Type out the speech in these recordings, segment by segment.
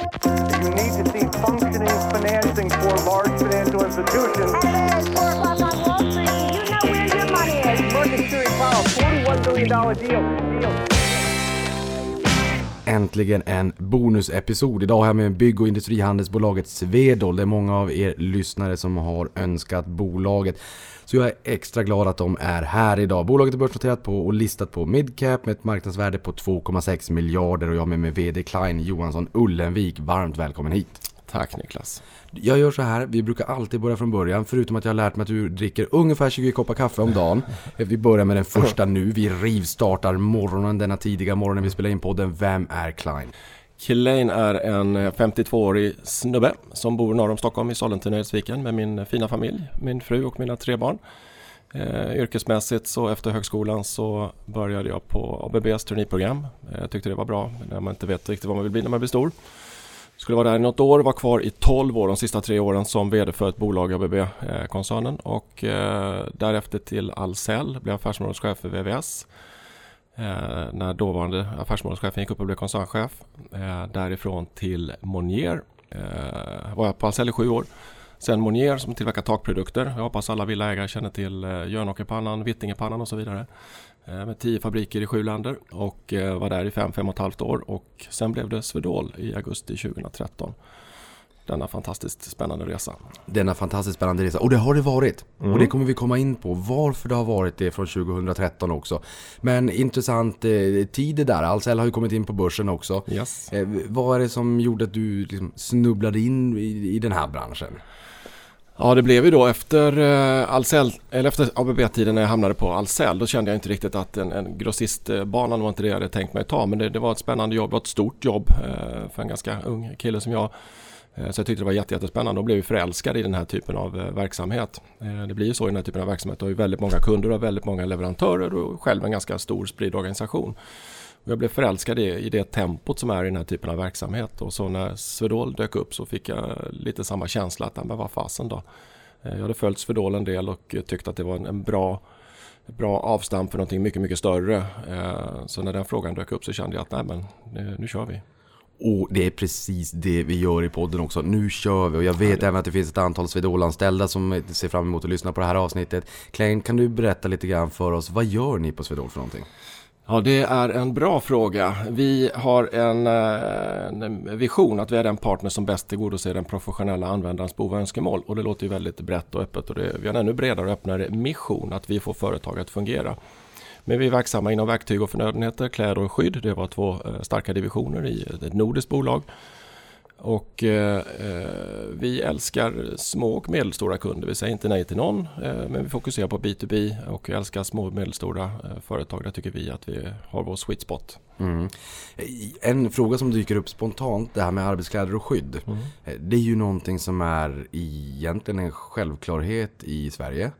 You need to see functioning financing for large financial institutions. Hello, it's 4 o'clock on Wall Street. You know where your money is. Market Series Powell, $41 billion deal. deal. Äntligen en bonusepisod. Idag har jag med bygg och industrihandelsbolaget Svedol. Det är många av er lyssnare som har önskat bolaget. Så jag är extra glad att de är här idag. Bolaget är börsnoterat på och listat på midcap med ett marknadsvärde på 2,6 miljarder och jag har med mig VD Klein Johansson Ullenvik. Varmt välkommen hit. Tack Niklas. Jag gör så här, vi brukar alltid börja från början, förutom att jag har lärt mig att du dricker ungefär 20 koppar kaffe om dagen. Vi börjar med den första nu, vi rivstartar morgonen denna tidiga morgon när vi spelar in podden. Vem är Klein? Klein är en eh, 52-årig snubbe som bor norr om Stockholm i Sollentuna Edsviken med min fina familj, min fru och mina tre barn. Eh, yrkesmässigt så efter högskolan så började jag på ABBs traineeprogram. Eh, jag tyckte det var bra när man inte vet riktigt vad man vill bli när man blir stor. Skulle vara där i något år, var kvar i 12 år, de sista tre åren som VD för ett bolag i ABB-koncernen eh, och eh, därefter till Ahlsell, blev affärsområdeschef för VVS. Eh, när dåvarande affärsmålschefen gick upp och blev koncernchef. Eh, därifrån till Monier. Eh, var jag på Ahlsell i sju år. Sen Monier som tillverkar takprodukter. Jag hoppas alla villaägare känner till eh, Jönåkerpannan, Vittingepannan och så vidare. Eh, med tio fabriker i sju länder och eh, var där i fem, fem och ett halvt år och sen blev det Svedol i augusti 2013. Denna fantastiskt spännande resa. Denna fantastiskt spännande resa. Och det har det varit. Mm. Och det kommer vi komma in på. Varför det har varit det från 2013 också. Men intressant eh, tid där. Ahlsell har ju kommit in på börsen också. Yes. Eh, vad är det som gjorde att du liksom snubblade in i, i den här branschen? Ja, det blev ju då efter, eh, Ahlsell, eller efter ABB-tiden när jag hamnade på Ahlsell. Då kände jag inte riktigt att en, en grossistbana var inte det jag hade tänkt mig ta. Men det, det var ett spännande jobb, det var ett stort jobb eh, för en ganska ung kille som jag. Eh, så jag tyckte det var jätte, jättespännande och blev förälskad i den här typen av eh, verksamhet. Eh, det blir ju så i den här typen av verksamhet. Du har ju väldigt många kunder och väldigt många leverantörer och själv en ganska stor spridd organisation. Och jag blev förälskad i, i det tempot som är i den här typen av verksamhet. Och så när Swedol dök upp så fick jag lite samma känsla att, men vad fasen då. Jag hade följt Swedol en del och tyckte att det var en, en bra, bra avstamp för någonting mycket, mycket större. Så när den frågan dök upp så kände jag att nej men nu, nu kör vi. Och det är precis det vi gör i podden också. Nu kör vi. Och jag vet även att det finns ett antal Swedol-anställda som ser fram emot att lyssna på det här avsnittet. Klein, kan du berätta lite grann för oss. Vad gör ni på Swedol för någonting? Ja, det är en bra fråga. Vi har en, eh, en vision att vi är den partner som bäst tillgodoser den professionella användarens behov och önskemål. Och det låter ju väldigt brett och öppet och det, vi har en ännu bredare och öppnare mission att vi får företag att fungera. Men vi är verksamma inom verktyg och förnödenheter, kläder och skydd. Det var två eh, starka divisioner i ett nordiskt bolag. Och eh, eh, vi älskar små och medelstora kunder. Vi säger inte nej till någon, eh, men vi fokuserar på B2B och älskar små och medelstora eh, företag. Där tycker vi att vi har vår sweet spot. Mm. En fråga som dyker upp spontant, det här med arbetskläder och skydd. Eh, Det är ju någonting som är egentligen en självklarhet i Sverige.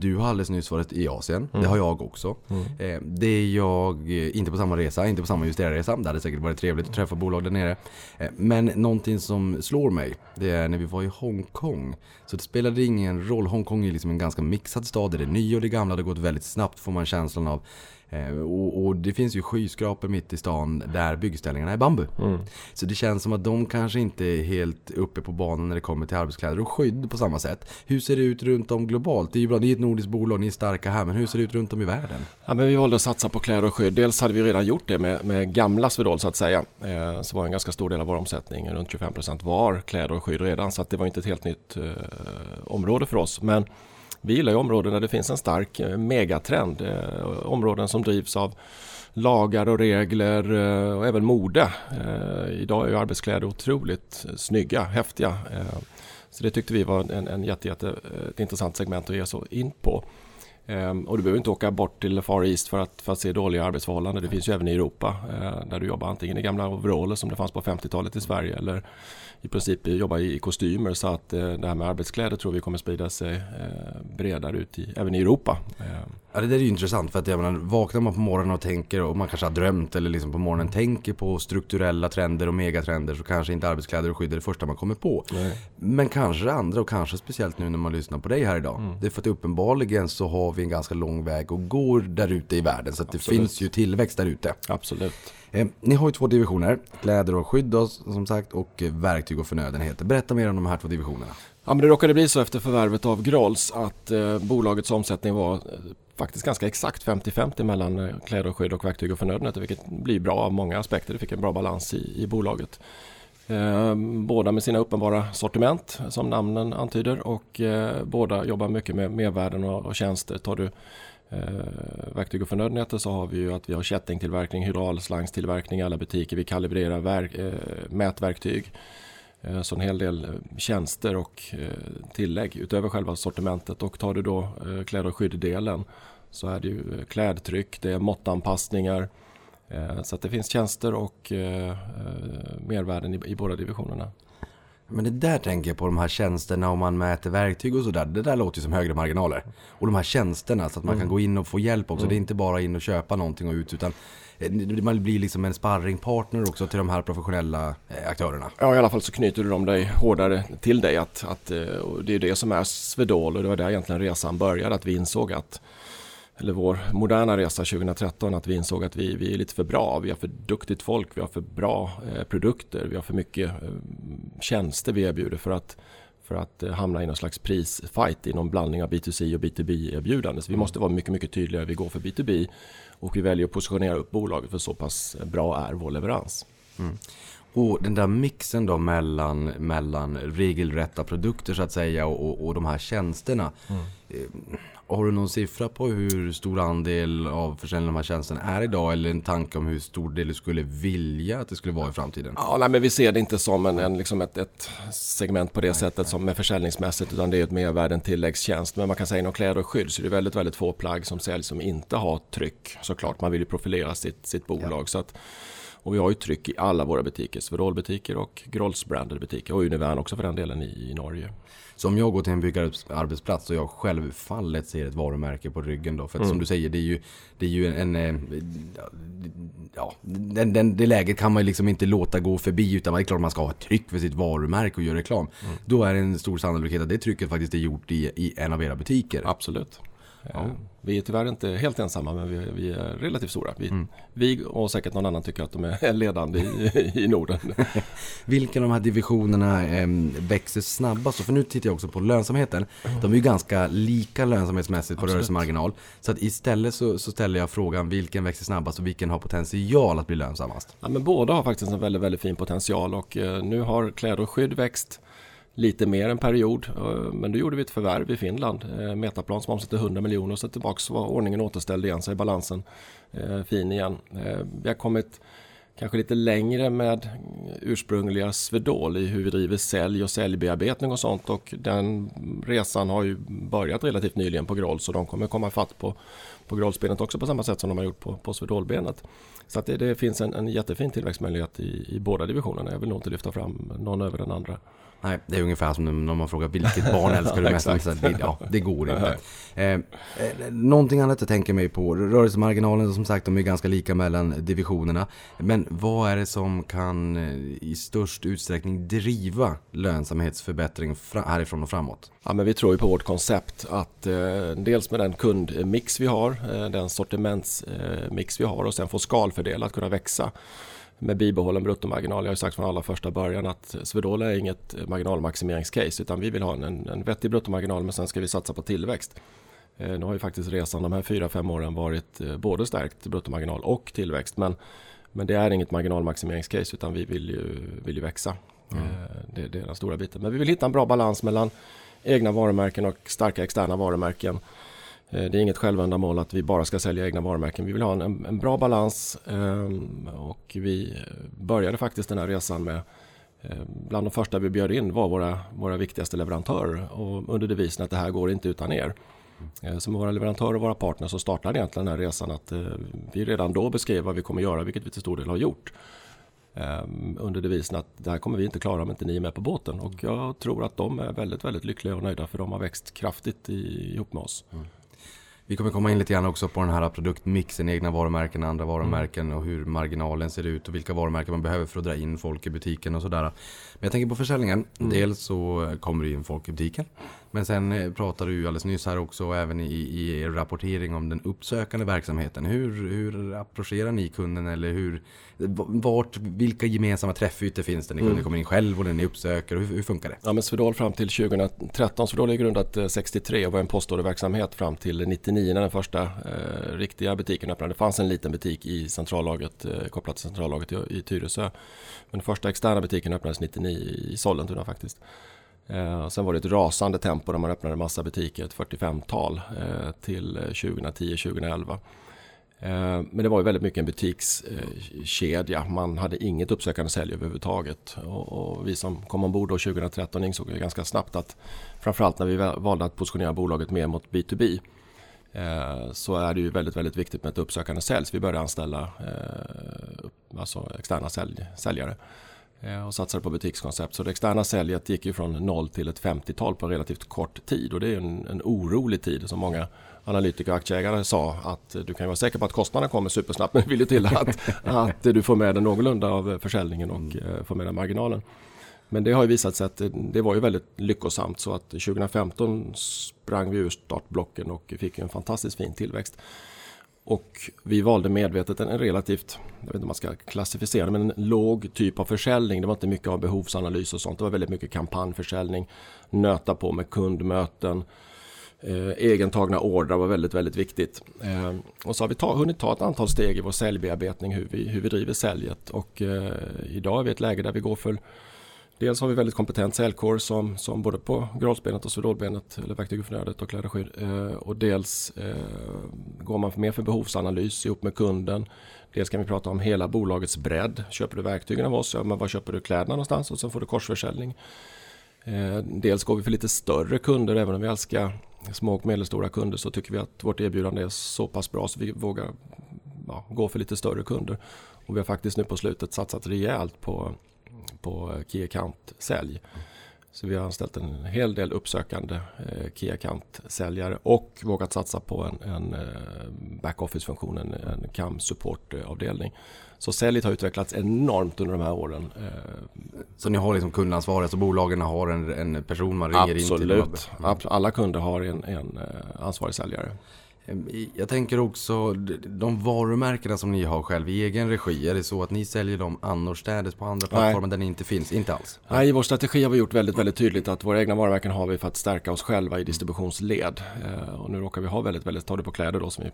Du har alldeles nyss varit i Asien, det har jag också. Eh, Det är jag, eh, inte på samma resa, inte på samma justerarresa. Det hade säkert varit trevligt att träffa bolag där nere. Eh, Men någonting som slår mig, det är när vi var i Hongkong. Så det spelade ingen roll, Hongkong är liksom en ganska mixad stad. Det är det nya och det gamla, det har gått väldigt snabbt får man känslan av. Eh, Och, och det finns ju skyskrapor mitt i stan där byggställningarna är bambu. Så det känns som att de kanske inte är helt uppe på banan när det kommer till arbetskläder och skydd på samma sätt. Hur ser det ut runt om globalt? Det är ju bra, ni är ett nordiskt bolag, ni är starka här, men hur ser det ut runt om i världen? Ja, men vi valde att satsa på kläder och skydd. Dels hade vi redan gjort det med, med gamla Swedol så att säga. Eh, så var en ganska stor del av vår omsättning, runt 25% var kläder och skydd redan. Så att det var inte ett helt nytt eh, område för oss. Men vi gillar ju områden där det finns en stark eh, megatrend. Eh, områden som drivs av lagar och regler eh, och även mode. Idag är ju arbetskläder otroligt snygga, häftiga. Så det tyckte vi var en, en jätte, jätte, ett intressant segment att ge sig in på. Ehm, och du behöver inte åka bort till Far East för att, för att se dåliga arbetsförhållanden. Det finns ju även i Europa eh, där du jobbar antingen i gamla overaller som det fanns på 50-talet i Sverige eller i princip jobba i, kostymer. Så att eh, det här med arbetskläder tror vi kommer sprida sig eh, bredare ut i, även i Europa. Ehm, Ja, det där är ju intressant för att jag menar, vaknar man på morgonen och tänker och man kanske har drömt eller liksom på morgonen tänker på strukturella trender och megatrender så kanske inte arbetskläder och skydd är det första man kommer på. Nej. Men kanske det andra och kanske speciellt nu när man lyssnar på dig här idag. Mm. Det är för att uppenbarligen så har vi en ganska lång väg att gå där ute i världen så att det finns ju tillväxt där ute. Absolut. Eh, ni har ju två divisioner, kläder och skydd då, som sagt och verktyg och förnödenheter. Berätta mer om de här två divisionerna. Ja, men det råkade bli så efter förvärvet av Grolls att eh, bolagets omsättning var eh, faktiskt ganska exakt 50-50 mellan eh, kläder och skydd och verktyg och förnödenheter vilket blir bra av många aspekter. Det fick en bra balans i, i bolaget. Eh, båda med sina uppenbara sortiment som namnen antyder och eh, båda jobbar mycket med mervärden och, och tjänster. Tar du eh, verktyg och förnödenheter så har vi ju att vi har kättingtillverkning, hydraulslangstillverkning i alla butiker. Vi kalibrerar verk, eh, mätverktyg. Eh, Så en hel del eh, tjänster och eh, tillägg utöver själva sortimentet. Och tar du då kläder och skydddelen så är det ju klädtryck, det är måttanpassningar. Så att det finns tjänster och mervärden i, båda divisionerna. Men det där tänker jag på de här tjänsterna om man mäter verktyg och sådär. Det där låter ju som högre marginaler. Och de här tjänsterna så att man Mm. kan gå in och få hjälp också. Det är inte bara in och köpa någonting och ut utan Eh, man blir liksom en sparringpartner också till de här professionella eh, aktörerna. Ja, i alla fall så knyter du dem dig hårdare till dig. Att, att, eh, och det är det som är Swedol och det var där egentligen resan började. Att vi insåg att, eller vår moderna resa 2013, att vi insåg att vi, vi är lite för bra. Vi har för duktigt folk, vi har för bra eh, produkter, vi har för mycket eh, tjänster vi erbjuder för att, för att eh, hamna i någon slags prisfight i någon blandning av B2C och B2B-erbjudande. Så vi måste vara mycket, mycket tydligare. Vi går för B2B och vi väljer att positionera upp bolaget för så pass bra är vår leverans. Mm. Och den där mixen då mellan, mellan regelrätta produkter så att säga och, och, och de här tjänsterna. Eh, har du någon siffra på hur stor andel av försäljningen av de här tjänsterna är idag? Eller en tanke om hur stor del du skulle vilja att det skulle vara i framtiden? Ja, nej, men vi ser det inte som en, en, liksom ett, ett segment på det sättet som är försäljningsmässigt utan det är ett mervärde, en tilläggstjänst. Men man kan säga inom kläder och skydd så är det väldigt, väldigt få plagg som säljs som inte har tryck. Såklart, man vill ju profilera sitt, sitt bolag. Så att, och vi har ju tryck i alla våra butiker, Swedol-butiker och Grolls branded butiker och Univern också för den delen i, i Norge. Så om jag går till en byggarbetsplats och jag självfallet ser ett varumärke på ryggen då. För att som du säger, det är ju, det är ju en... en eh, ja, den, den, det läget kan man ju liksom inte låta gå förbi utan det är klart man ska ha ett tryck för sitt varumärke och göra reklam. Då är det en stor sannolikhet att det trycket faktiskt är gjort i, i en av era butiker. Absolut. Eh, Vi är tyvärr inte helt ensamma men vi, vi är relativt stora. Vi, vi och säkert någon annan tycker att de är ledande i, i Norden. Vilka av de här divisionerna eh, växer snabbast? För nu tittar jag också på lönsamheten. De är ju ganska lika lönsamhetsmässigt på Absolut. rörelsemarginal. Så att istället så, så ställer jag frågan vilken växer snabbast och vilken har potential att bli lönsammast? Ja, men båda har faktiskt en väldigt, väldigt fin potential och eh, nu har kläder och skydd växt lite mer en period. Eh, men då gjorde vi ett förvärv i Finland. Eh, Metaplan som omsätter 100 miljoner och så tillbaka så var ordningen återställd igen så är balansen eh, fin igen. Vi har kommit kanske lite längre med ursprungliga Swedol i hur vi driver sälj och säljbearbetning och sånt och den resan har ju börjat relativt nyligen på Groll så de kommer komma fatt på, på Grollsbenet också på samma sätt som de har gjort på, på Swedolbenet. Så att det, det finns en, en jättefin tillväxtmöjlighet i, i båda divisionerna. Jag vill nog inte lyfta fram någon över den andra. Nej, det är ungefär som när man frågar vilket barn älskar du mest? Det, ja, det går inte. Eh, eh, någonting annat jag tänker mig på. Rörelsemarginalen som sagt, de är ganska lika mellan divisionerna. Men vad är det som kan eh, i störst utsträckning driva lönsamhetsförbättring härifrån och framåt? Ja, men vi tror ju på vårt koncept att eh, dels med den kundmix vi har, eh, den sortimentsmix vi har och sen få skalfördela att kunna växa med bibehållen bruttomarginal. Jag har ju sagt från allra första början att Swedol är inget marginalmaximeringscase utan vi vill ha en, en vettig bruttomarginal men sen ska vi satsa på tillväxt. Eh, nu har ju faktiskt resan de här fyra fem åren varit eh, både stärkt bruttomarginal och tillväxt men, men det är inget marginalmaximeringscase utan vi vill ju, vill ju växa. Eh, det, det är den stora biten. Men vi vill hitta en bra balans mellan egna varumärken och starka externa varumärken. Eh, det är inget självändamål att vi bara ska sälja egna varumärken. Vi vill ha en, en, bra balans ehm, och vi eh, började faktiskt den här resan med eh, Bland de första vi bjöd in var våra, våra viktigaste leverantörer och under devisen att det här går inte utan er. Så med våra leverantörer och våra partners så startade egentligen den här resan att vi redan då beskrev vad vi kommer göra, vilket vi till stor del har gjort. Ehm, under devisen att det här kommer vi inte klara om inte ni är med på båten. Och jag tror att de är väldigt, väldigt lyckliga och nöjda för de har växt kraftigt ihop med oss. Mm. Vi kommer komma in lite grann också på den här produktmixen, egna varumärken, andra varumärken och hur marginalen ser ut och vilka varumärken man behöver för att dra in folk i butiken och sådär. Men jag tänker på försäljningen. Dels så kommer det in folk i butiken. Men sen eh, pratade du ju alldeles nyss här också även i, i er rapportering om den uppsökande verksamheten. Hur, hur approcherar ni kunden eller hur, vart, vilka gemensamma träffytor finns det när kunden kommer in själv och när ni uppsöker? Hur, hur funkar det? Ja, men Swedol fram till 2013, Swedol är grundat eh, 63 och var en postorderverksamhet fram till 99 när den första eh, riktiga butiken öppnade. Det fanns en liten butik i centrallagret, eh, kopplat till centrallagret i, i Tyresö. Men den första externa butiken öppnades 99 i Sollentuna faktiskt. Eh, sen var det ett rasande tempo när man öppnade massa butiker, ett 45-tal eh, till 2010-2011. Eh, men det var ju väldigt mycket en butikskedja. Man hade inget uppsökande sälj överhuvudtaget. Och, och vi som kom ombord då 2013 insåg ju ganska snabbt att framförallt när vi valde att positionera bolaget mer mot B2B eh, så är det ju väldigt, väldigt viktigt med ett uppsökande sälj. Så vi började anställa eh, alltså externa sälj, säljare eh, och satsade på butikskoncept. Så det externa säljet gick ju från noll till ett 50-tal på relativt kort tid och det är en, en orolig tid som många analytiker och aktieägare sa att du kan vara säker på att kostnaderna kommer supersnabbt men det vill ju till att, att du får med dig någorlunda av försäljningen och mm. får med dig marginalen. Men det har ju visat sig att det var ju väldigt lyckosamt så att 2015 sprang vi ur startblocken och fick en fantastiskt fin tillväxt. Och vi valde medvetet en relativt, jag vet inte om man ska klassificera det, men en låg typ av försäljning. Det var inte mycket av behovsanalys och sånt. Det var väldigt mycket kampanjförsäljning, nöta på med kundmöten, Eh, egentagna ordrar var väldigt, väldigt viktigt. Eh, och så har vi ta, hunnit ta ett antal steg i vår säljbearbetning, hur vi, hur vi driver säljet. Och eh, idag är vi i ett läge där vi går för Dels har vi väldigt kompetent säljkår som, som både på grålsbenet och svedolbenet eller verktyg för nödet och kläderskydd. Eh, och dels eh, går man mer för behovsanalys ihop med kunden. Dels kan vi prata om hela bolagets bredd. Köper du verktygen av oss, ja, men var köper du kläderna någonstans? Och så får du korsförsäljning. Eh, dels går vi för lite större kunder, även om vi älskar små och medelstora kunder så tycker vi att vårt erbjudande är så pass bra så vi vågar ja, gå för lite större kunder. Och vi har faktiskt nu på slutet satsat rejält på, på Key Account-sälj. Så vi har anställt en hel del uppsökande eh, Key Account-säljare och vågat satsa på en, en eh, back-office-funktion, en, en CAM-supportavdelning. Så säljet har utvecklats enormt under de här åren. Eh, så ni har liksom kundansvaret, så bolagen har en, en person man ringer Absolut. in till? Absolut, alla kunder har en, en eh, ansvarig säljare. Jag tänker också, de varumärkena som ni har själv i egen regi, är det så att ni säljer dem annorstädes på andra plattformar Nej. där ni inte finns? Inte alls? Nej, i vår strategi har vi gjort väldigt, väldigt tydligt att våra egna varumärken har vi för att stärka oss själva i distributionsled. Eh, och nu råkar vi ha väldigt, väldigt, tar det på kläder då som vi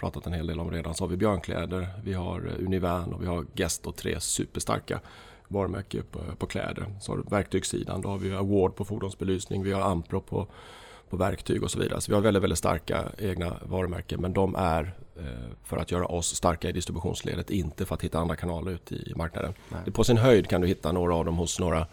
pratat en hel del om redan, så har vi Björnkläder, vi har Univern och vi har Guest och tre superstarka varumärken på, på kläder. Så har du verktygssidan, då har vi Award på fordonsbelysning, vi har Ampro på på verktyg och så vidare. Så vi har väldigt, väldigt starka egna varumärken men de är eh, för att göra oss starka i distributionsledet, inte för att hitta andra kanaler ute i marknaden. Nej. På sin höjd kan du hitta några av dem hos några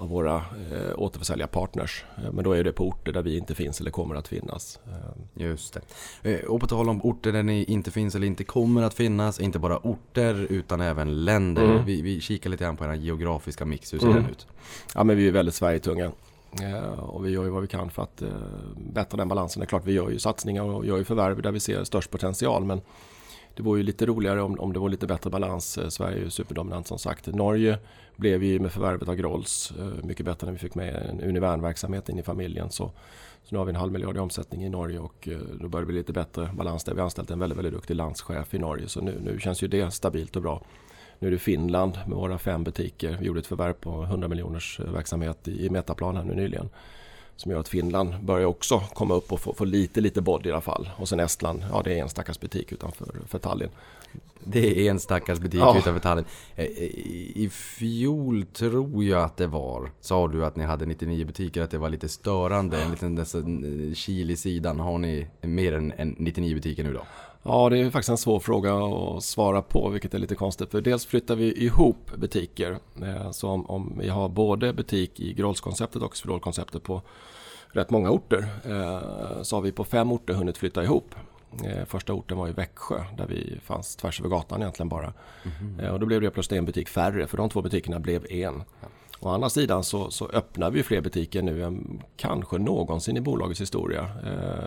av våra eh, återförsäljarpartners. Eh, men då är det på orter där vi inte finns eller kommer att finnas. Eh. Just det. Och på tal om orter där ni inte finns eller inte kommer att finnas, inte bara orter utan även länder. Mm. Vi, vi kikar lite grann på den geografiska mix, hur ser mm. den ut? Ja men vi är väldigt Sverigetunga. Eh, och vi gör ju vad vi kan för att eh, bättra den balansen. Det är klart vi gör ju satsningar och gör ju förvärv där vi ser störst potential. Men det vore ju lite roligare om, om det var lite bättre balans. Eh, Sverige är ju superdominant som sagt. Norge blev ju med förvärvet av Grolls mycket bättre när vi fick med en Univern-verksamhet in i familjen. Så, så nu har vi en halv miljard i omsättning i Norge och då börjar det bli lite bättre balans där. Vi har anställt en väldigt, väldigt duktig landschef i Norge så nu, nu känns ju det stabilt och bra. Nu är det Finland med våra fem butiker. Vi gjorde ett förvärv på 100 miljoners verksamhet i Metaplan här nu nyligen. Som gör att Finland börjar också komma upp och få, få lite, lite body i alla fall. Och sen Estland, ja det är en stackars butik utanför för Tallinn. Det är en stackars butik ja. utanför Tallinn. Eh, eh, I fjol tror jag att det var, sa du att ni hade 99 butiker, att det var lite störande. En liten eh, kil i sidan. Har ni mer än 99 butiker nu då? Ja, det är faktiskt en svår fråga att svara på, vilket är lite konstigt. För dels flyttar vi ihop butiker. Eh, så om, om vi har både butik i Grolls-konceptet och Swedol-konceptet på rätt många orter eh, så har vi på fem orter hunnit flytta ihop. Eh, första orten var i Växjö där vi fanns tvärs över gatan egentligen bara. Mm. Och då blev det plötsligt en butik färre för de två butikerna blev en. Å andra sidan så, så öppnar vi fler butiker nu än kanske någonsin i bolagets historia.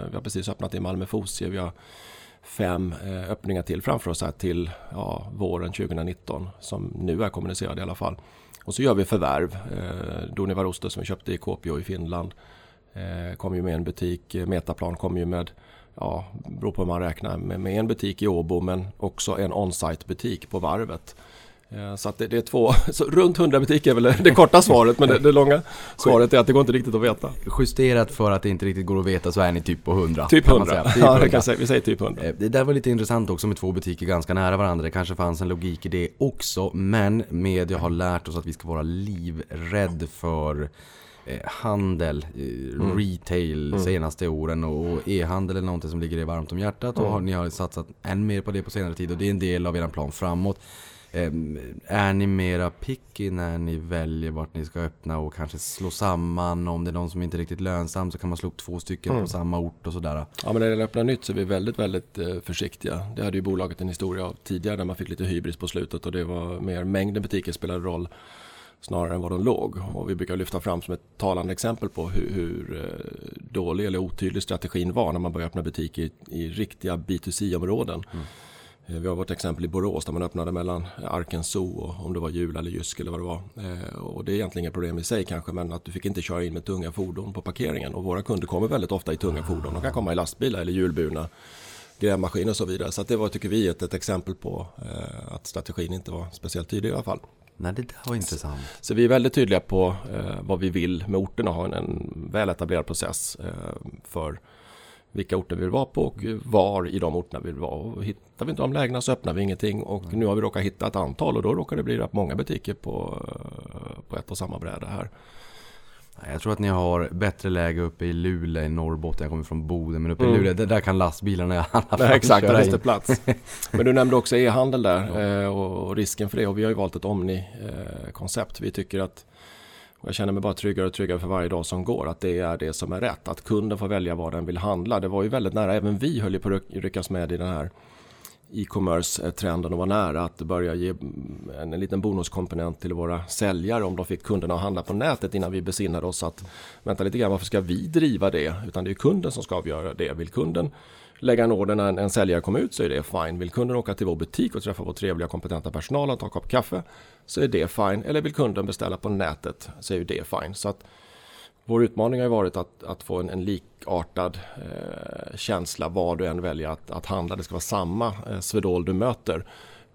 Vi har precis öppnat i Malmö Fosie. Vi har fem eh, öppningar till framför oss här till ja, våren 2019 som nu är kommunicerade i alla fall. Och så gör vi förvärv. Eh, Doni Varusto som vi köpte i Kuopio i Finland eh, kom ju med en butik. Metaplan kom ju med, ja, beror på hur man räknar, med, med en butik i Åbo men också en on-site butik på varvet. Eh, Så att det, det är två, så runt 100 butiker är väl det korta svaret men det, det långa svaret är att det går inte riktigt att veta. Justerat för att det inte riktigt går att veta så är ni typ på 100. Typ kan man 100. säga. Typ Ja, 100. det kan säga. Vi säger typ 100. Eh, Det där var lite intressant också med två butiker ganska nära varandra. Det kanske fanns en logik i det också. Men media har lärt oss att vi ska vara livrädd för eh, handel, Mm. retail senaste åren och e-handel är någonting som ligger er varmt om hjärtat och Mm. har, ni har satsat än mer på det på senare tid och det är en del av er plan framåt. Eh, Är ni mera picky när ni väljer vart ni ska öppna och kanske slå samman? Om det är någon som inte är riktigt lönsam så kan man slå upp två stycken Mm. på samma ort och sådär. Ja, men när det gäller att öppna nytt så är vi väldigt, väldigt eh, försiktiga. Det hade ju bolaget en historia av tidigare där man fick lite hybris på slutet och det var mer mängden butiker spelade roll snarare än vad de låg. Och vi brukar lyfta fram som ett talande exempel på hur, hur eh, dålig eller otydlig strategin var när man började öppna butiker i, i riktiga B2C-områden. Eh, Vi har vårt exempel i Borås där man öppnade mellan Arken Zoo och om det var Jul eller Jysk eller vad det var. Eh, Och det är egentligen inget problem i sig kanske men att du fick inte köra in med tunga fordon på parkeringen. Och våra kunder kommer väldigt ofta i tunga fordon. De kan komma i lastbilar eller hjulburna grävmaskiner och så vidare. Så det var, tycker vi, ett, ett exempel på eh, att strategin inte var speciellt tydlig i alla fall. Nej, det där var intressant. Så vi är väldigt tydliga på eh, vad vi vill med orterna och ha en, en väl etablerad process eh, för vilka orter vi vill vara på och var i de orterna vi vill vara. Och hittar vi inte de lägena så öppnar vi ingenting och nu har vi råkat hitta ett antal och då råkar det bli rätt många butiker på, eh, på ett och samma bräde här. Jag tror att ni har bättre läge uppe i Luleå i Norrbotten. Jag kommer från Boden. Men uppe i Mm. Luleå, där, där kan lastbilarna i alla fall Nej, exakt, där finns plats. Men du nämnde också e-handel där eh, och risken för det och vi har ju valt ett Omni-koncept. Vi tycker att, jag känner mig bara tryggare och tryggare för varje dag som går, att det är det som är rätt. Att kunden får välja vad den vill handla. Det var ju väldigt nära, även vi höll ju på att ryckas med i den här e-commerce-trenden och var nära att börja ge en liten bonuskomponent till våra säljare om de fick kunderna att handla på nätet innan vi besinnade oss att vänta lite grann, varför ska vi driva det? Utan det är kunden som ska avgöra det. Vill kunden lägga en order när en, en säljare kommer ut så är det fine. Vill kunden åka till vår butik och träffa vår trevliga kompetenta personal och ta en kopp kaffe så är det fine. Eller vill kunden beställa på nätet så är det fine. Så att vår utmaning har varit att, att få en, en likartad eh, känsla var du än väljer att, att handla. Det ska vara samma eh, Swedol du möter.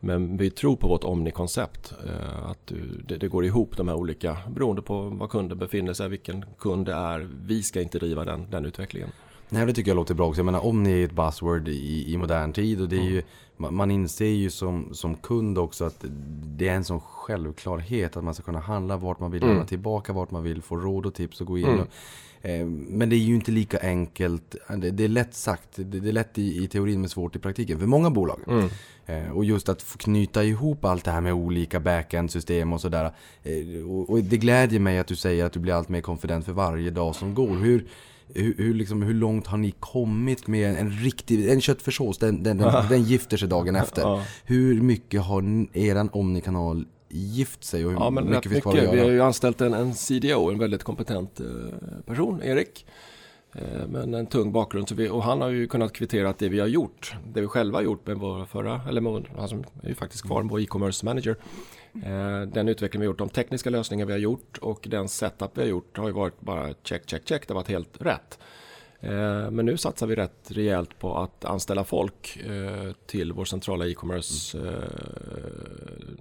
Men vi tror på vårt Omni-koncept. Eh, att du, det, det går ihop de här olika beroende på var kunden befinner sig, vilken kund det är. Vi ska inte driva den, den utvecklingen. Nej, det tycker jag låter bra också. Jag menar, om ni är ett buzzword i, i modern tid och det är ju, man, inser ju som, som kund också att det är en sån självklarhet att man ska kunna handla vart man vill, Mm. lämna tillbaka vart man vill, få råd och tips och gå in. Mm. Och, eh, men det är ju inte lika enkelt. Det, det är lätt sagt, det, det är lätt i, i teorin men svårt i praktiken för många bolag. Mm. Eh, och just att knyta ihop allt det här med olika backend-system och sådär. Eh, och, och det glädjer mig att du säger att du blir allt mer confident för varje dag som går. Hur, hur, hur, liksom, hur långt har ni kommit med en riktig, en köttfärssås, den, den, den, den gifter sig dagen efter. Hur mycket har eran Omni-kanal gift sig och hur Ja, men mycket finns kvar att mycket. Vi har göra? ju anställt en, en CDO, en väldigt kompetent eh, person, Erik. Eh, Men en tung bakgrund. Så vi, och han har ju kunnat kvittera att det vi har gjort, det vi själva har gjort med vår förra, eller med, han som är ju faktiskt kvar, vår e-commerce manager. Eh, den utveckling vi har gjort, de tekniska lösningar vi har gjort och den setup vi har gjort har ju varit bara check, check, check. Det har varit helt rätt. Eh, men nu satsar vi rätt rejält på att anställa folk eh, till vår centrala e-commerce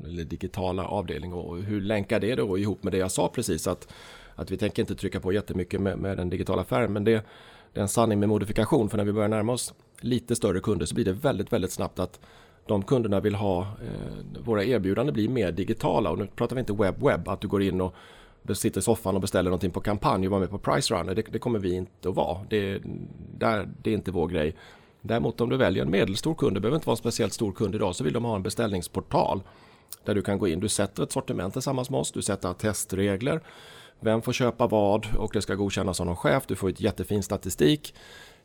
eller digitala avdelning. Och hur länkar det då ihop med det jag sa precis? Att, att vi tänker inte trycka på jättemycket med, med den digitala affären. Men det, det är en sanning med modifikation. För när vi börjar närma oss lite större kunder så blir det väldigt, väldigt snabbt att de kunderna vill ha, eh, våra erbjudanden blir mer digitala. Och nu pratar vi inte webb-webb, att du går in och sitter i soffan och beställer någonting på kampanj och var med på Price Runner. Det, det kommer vi inte att vara. Det, där, det är inte vår grej. Däremot om du väljer en medelstor kund, det behöver inte vara en speciellt stor kund idag, så vill de ha en beställningsportal där du kan gå in. Du sätter ett sortiment tillsammans med oss, du sätter testregler. Vem får köpa vad och det ska godkännas av någon chef. Du får ett jättefin statistik.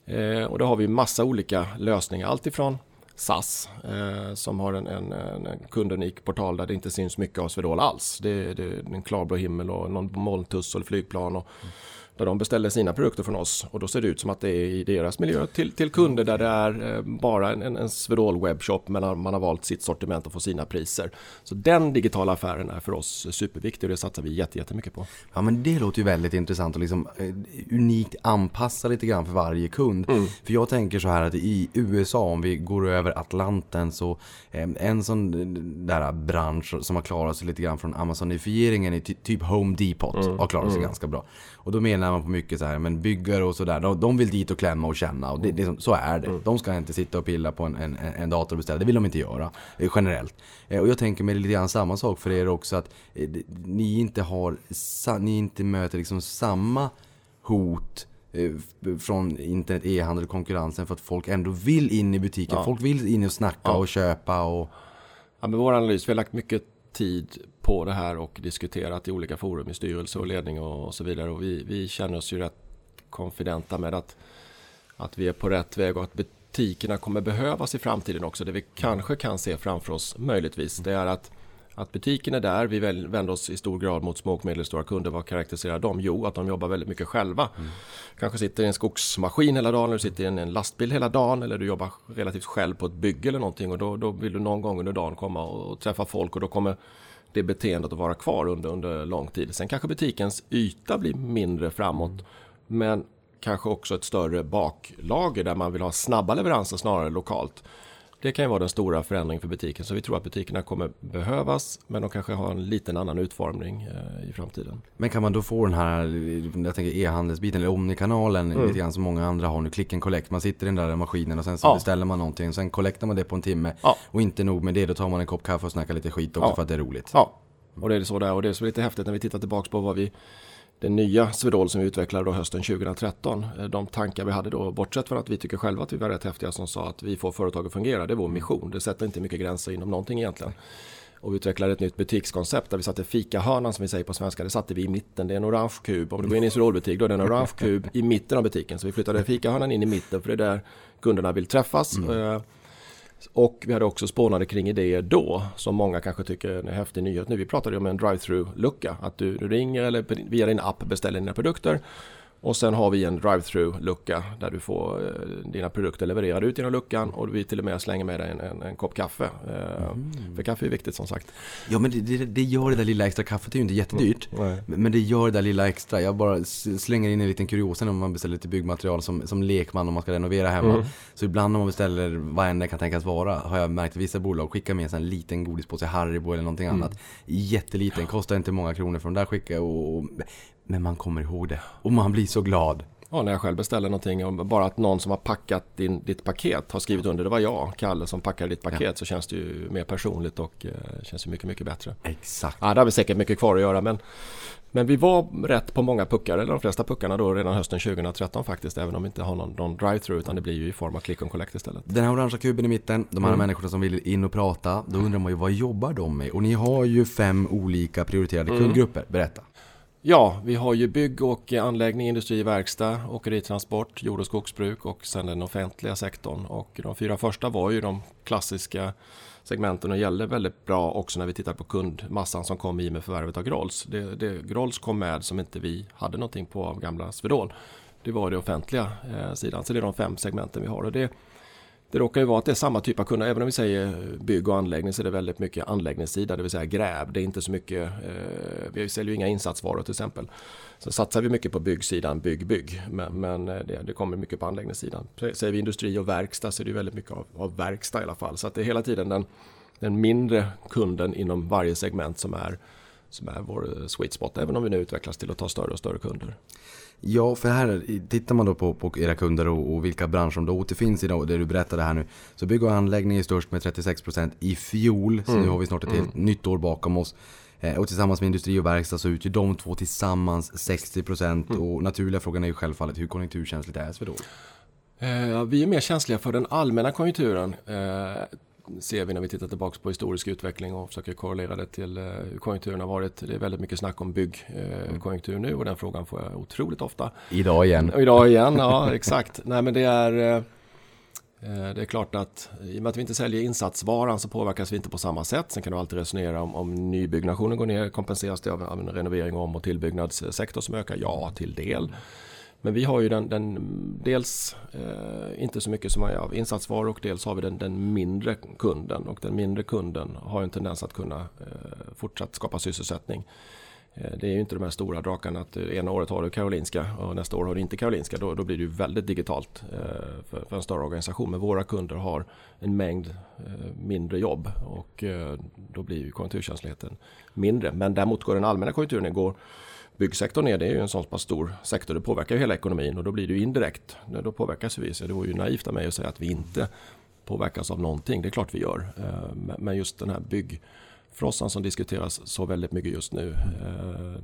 Eh, och då har vi massa olika lösningar. Allt ifrån SAS eh, som har en, en, en kundunik portal där det inte syns mycket av Swedol alls. Det, det är en klarblå himmel och någon molntuss och flygplan. Och, där de beställer sina produkter från oss och då ser det ut som att det är i deras miljö till, till kunder där det är eh, bara en, en Swedol webbshop men man har valt sitt sortiment och får sina priser. Så den digitala affären är för oss superviktig och det satsar vi jättemycket på. Ja men det låter ju väldigt intressant och liksom eh, unikt anpassa lite grann för varje kund. Mm. För jag tänker så här att i USA om vi går över Atlanten så eh, en sån där bransch som har klarat sig lite grann från Amazonifieringen i ty- typ Home Depot Mm. har klarat sig ganska bra. Och då menar man på mycket så här, men byggare och sådär, de, de vill dit och klämma och känna. Och det, det, så är det. De ska inte sitta och pilla på en, en, en dator och beställa. Det vill de inte göra, eh, generellt. Eh, Och jag tänker mig lite grann samma sak för er också, att eh, ni inte har, ni inte möter liksom samma hot från internet, e-handel konkurrensen för att folk ändå vill in i butiken. Ja. Folk vill in och snacka Ja. och köpa och... Ja, men vår analys, vi har lagt mycket tid på det här och diskuterat i olika forum i styrelse och ledning och, och så vidare. Och vi, vi känner oss ju rätt konfidenta med att, att vi är på rätt väg och att butikerna kommer behövas i framtiden också. Det vi kanske kan se framför oss möjligtvis, det är att att butiken är där, vi vänder oss i stor grad mot små och medelstora kunder. Vad karaktäriserar dem? Jo, att de jobbar väldigt mycket själva. Kanske sitter i en skogsmaskin hela dagen, eller du sitter i en, lastbil hela dagen eller du jobbar relativt själv på ett bygge eller någonting och då, då vill du någon gång under dagen komma och, och träffa folk och då kommer det beteendet att vara kvar under, under lång tid. Sen kanske butikens yta blir mindre framåt men kanske också ett större baklager där man vill ha snabba leveranser snarare lokalt. Det kan ju vara den stora förändringen för butiken. Så vi tror att butikerna kommer behövas men de kanske har en liten annan utformning eh, i framtiden. Men kan man då få den här, jag tänker e-handelsbiten, eller Omnikanalen, lite grann som många andra har nu, click and collect. Man sitter i den där maskinen och sen så Ja. beställer man någonting, sen collectar man det på en timme. Ja. Och inte nog med det, då tar man en kopp kaffe och snackar lite skit också Ja. för att det är roligt. Ja, och det är så där. Och det är så lite häftigt när vi tittar tillbaka på vad vi den nya Swedol som vi utvecklade då hösten 2013. eh, De tankar vi hade då, bortsett från att vi tycker själva att vi var rätt häftiga som sa att vi får företag att fungera. Det är vår mission. Det sätter inte mycket gränser inom någonting egentligen. Och vi utvecklade ett nytt butikskoncept där vi satte fikahörnan som vi säger på svenska. Det satte vi i mitten. Det är en orange kub. Om du går in i en Swedol-butik då är det en orange kub i mitten av butiken. Så vi flyttade fikahörnan in i mitten för det är där kunderna vill träffas. Eh, och vi hade också spånade kring idéer då som många kanske tycker är en häftig nyhet nu. Vi pratade ju om en drive-through-lucka. Att du, du ringer eller via din app beställer dina produkter. Och sen har vi en drive-through-lucka där du får eh, dina produkter levererade ut genom luckan och vi till och med slänger med dig en, en, en kopp kaffe. Eh, För kaffe är viktigt som sagt. Ja men det, det, det gör det där lilla extra kaffet, det är ju inte jättedyrt. Nej. Men det gör det där lilla extra. Jag bara slänger in en liten kuriosa när man beställer lite byggmaterial som, som lekman om man ska renovera hemma. Så ibland när man beställer vad än det kan tänkas vara har jag märkt att vissa bolag skickar med en sån liten godispåse, Haribo eller någonting annat. Jätteliten, kostar inte många kronor för de där skickar och men man kommer ihåg det. Och man blir så glad. Ja, när jag själv beställer någonting och bara att någon som har packat din, ditt paket har skrivit under. Det var jag, Kalle, som packade ditt paket. Så känns det ju mer personligt och eh, känns ju mycket, mycket bättre. Exakt. Ja, det har vi säkert mycket kvar att göra men, men vi var rätt på många puckar, eller de flesta puckarna då redan hösten 2013 faktiskt. Även om vi inte har någon, någon drive-through utan det blir ju i form av click and collect istället. Den här orangea kuben i mitten, de här människorna som vill in och prata, då undrar man ju vad jobbar de med? Och ni har ju fem olika prioriterade kundgrupper, berätta. Ja, vi har ju bygg och anläggning, industri, verkstad, åkeritransport, jord och skogsbruk och sen den offentliga sektorn. Och de fyra första var ju de klassiska segmenten och gällde väldigt bra också när vi tittar på kundmassan som kom i med förvärvet av Grolls. Det, det, Grolls kom med som inte vi hade någonting på av gamla Swedol. Det var det offentliga eh, sidan. Så det är de fem segmenten vi har. Och det, det råkar ju vara att det är samma typ av kunder. Även om vi säger bygg och anläggning så är det väldigt mycket anläggningssida, det vill säga gräv. Det är inte så mycket, eh, vi säljer ju inga insatsvaror till exempel. Så satsar vi mycket på byggsidan, bygg, bygg. Men, men eh, det, det kommer mycket på anläggningssidan. Säger vi industri och verkstad så är det väldigt mycket av, av verkstad i alla fall. Så att det är hela tiden den, den mindre kunden inom varje segment som är, som är vår sweet spot. Även om vi nu utvecklas till att ta större och större kunder. Ja, för här tittar man då på, på era kunder och, och vilka branscher de då återfinns i, då, det du berättade här nu. Så bygg och anläggning är störst med 36% i fjol, så nu har vi snart ett helt nytt år bakom oss. Eh, Och tillsammans med industri och verkstad så utgör de två tillsammans 60% och naturliga frågan är ju självfallet hur konjunkturkänsligt är Swedol? Eh, vi är mer känsliga för den allmänna konjunkturen. Eh, ser vi när vi tittar tillbaka på historisk utveckling och försöker korrelera det till eh, hur konjunkturen har varit. Det är väldigt mycket snack om byggkonjunktur nu och den frågan får jag otroligt ofta. Idag igen. Idag igen, ja exakt. Nej men det är... eh, Eh, Det är klart att i och med att vi inte säljer insatsvaran så påverkas vi inte på samma sätt. Sen kan du alltid resonera om, om nybyggnationen går ner, kompenseras det av, av en renovering och om och tillbyggnadssektor som ökar? Ja, till del. Men vi har ju den, den dels eh, inte så mycket som är av insatsvaror och dels har vi den, den mindre kunden och den mindre kunden har en tendens att kunna eh, fortsatt skapa sysselsättning. Eh, Det är ju inte de här stora drakarna att eh, ena året har du Karolinska och nästa år har du inte Karolinska. Då, då blir det ju väldigt digitalt eh, för, för en större organisation. Men våra kunder har en mängd eh, mindre jobb och eh, då blir ju konjunkturkänsligheten mindre. Men däremot går den allmänna konjunkturen. Går byggsektorn ner, det är ju en sån pass stor sektor. Det påverkar ju hela ekonomin och då blir det ju indirekt. Då påverkas vi. Så det vore ju naivt av mig att säga att vi inte påverkas av någonting. Det är klart vi gör. Eh, men- just den här byggfrossan som diskuteras så väldigt mycket just nu. eh,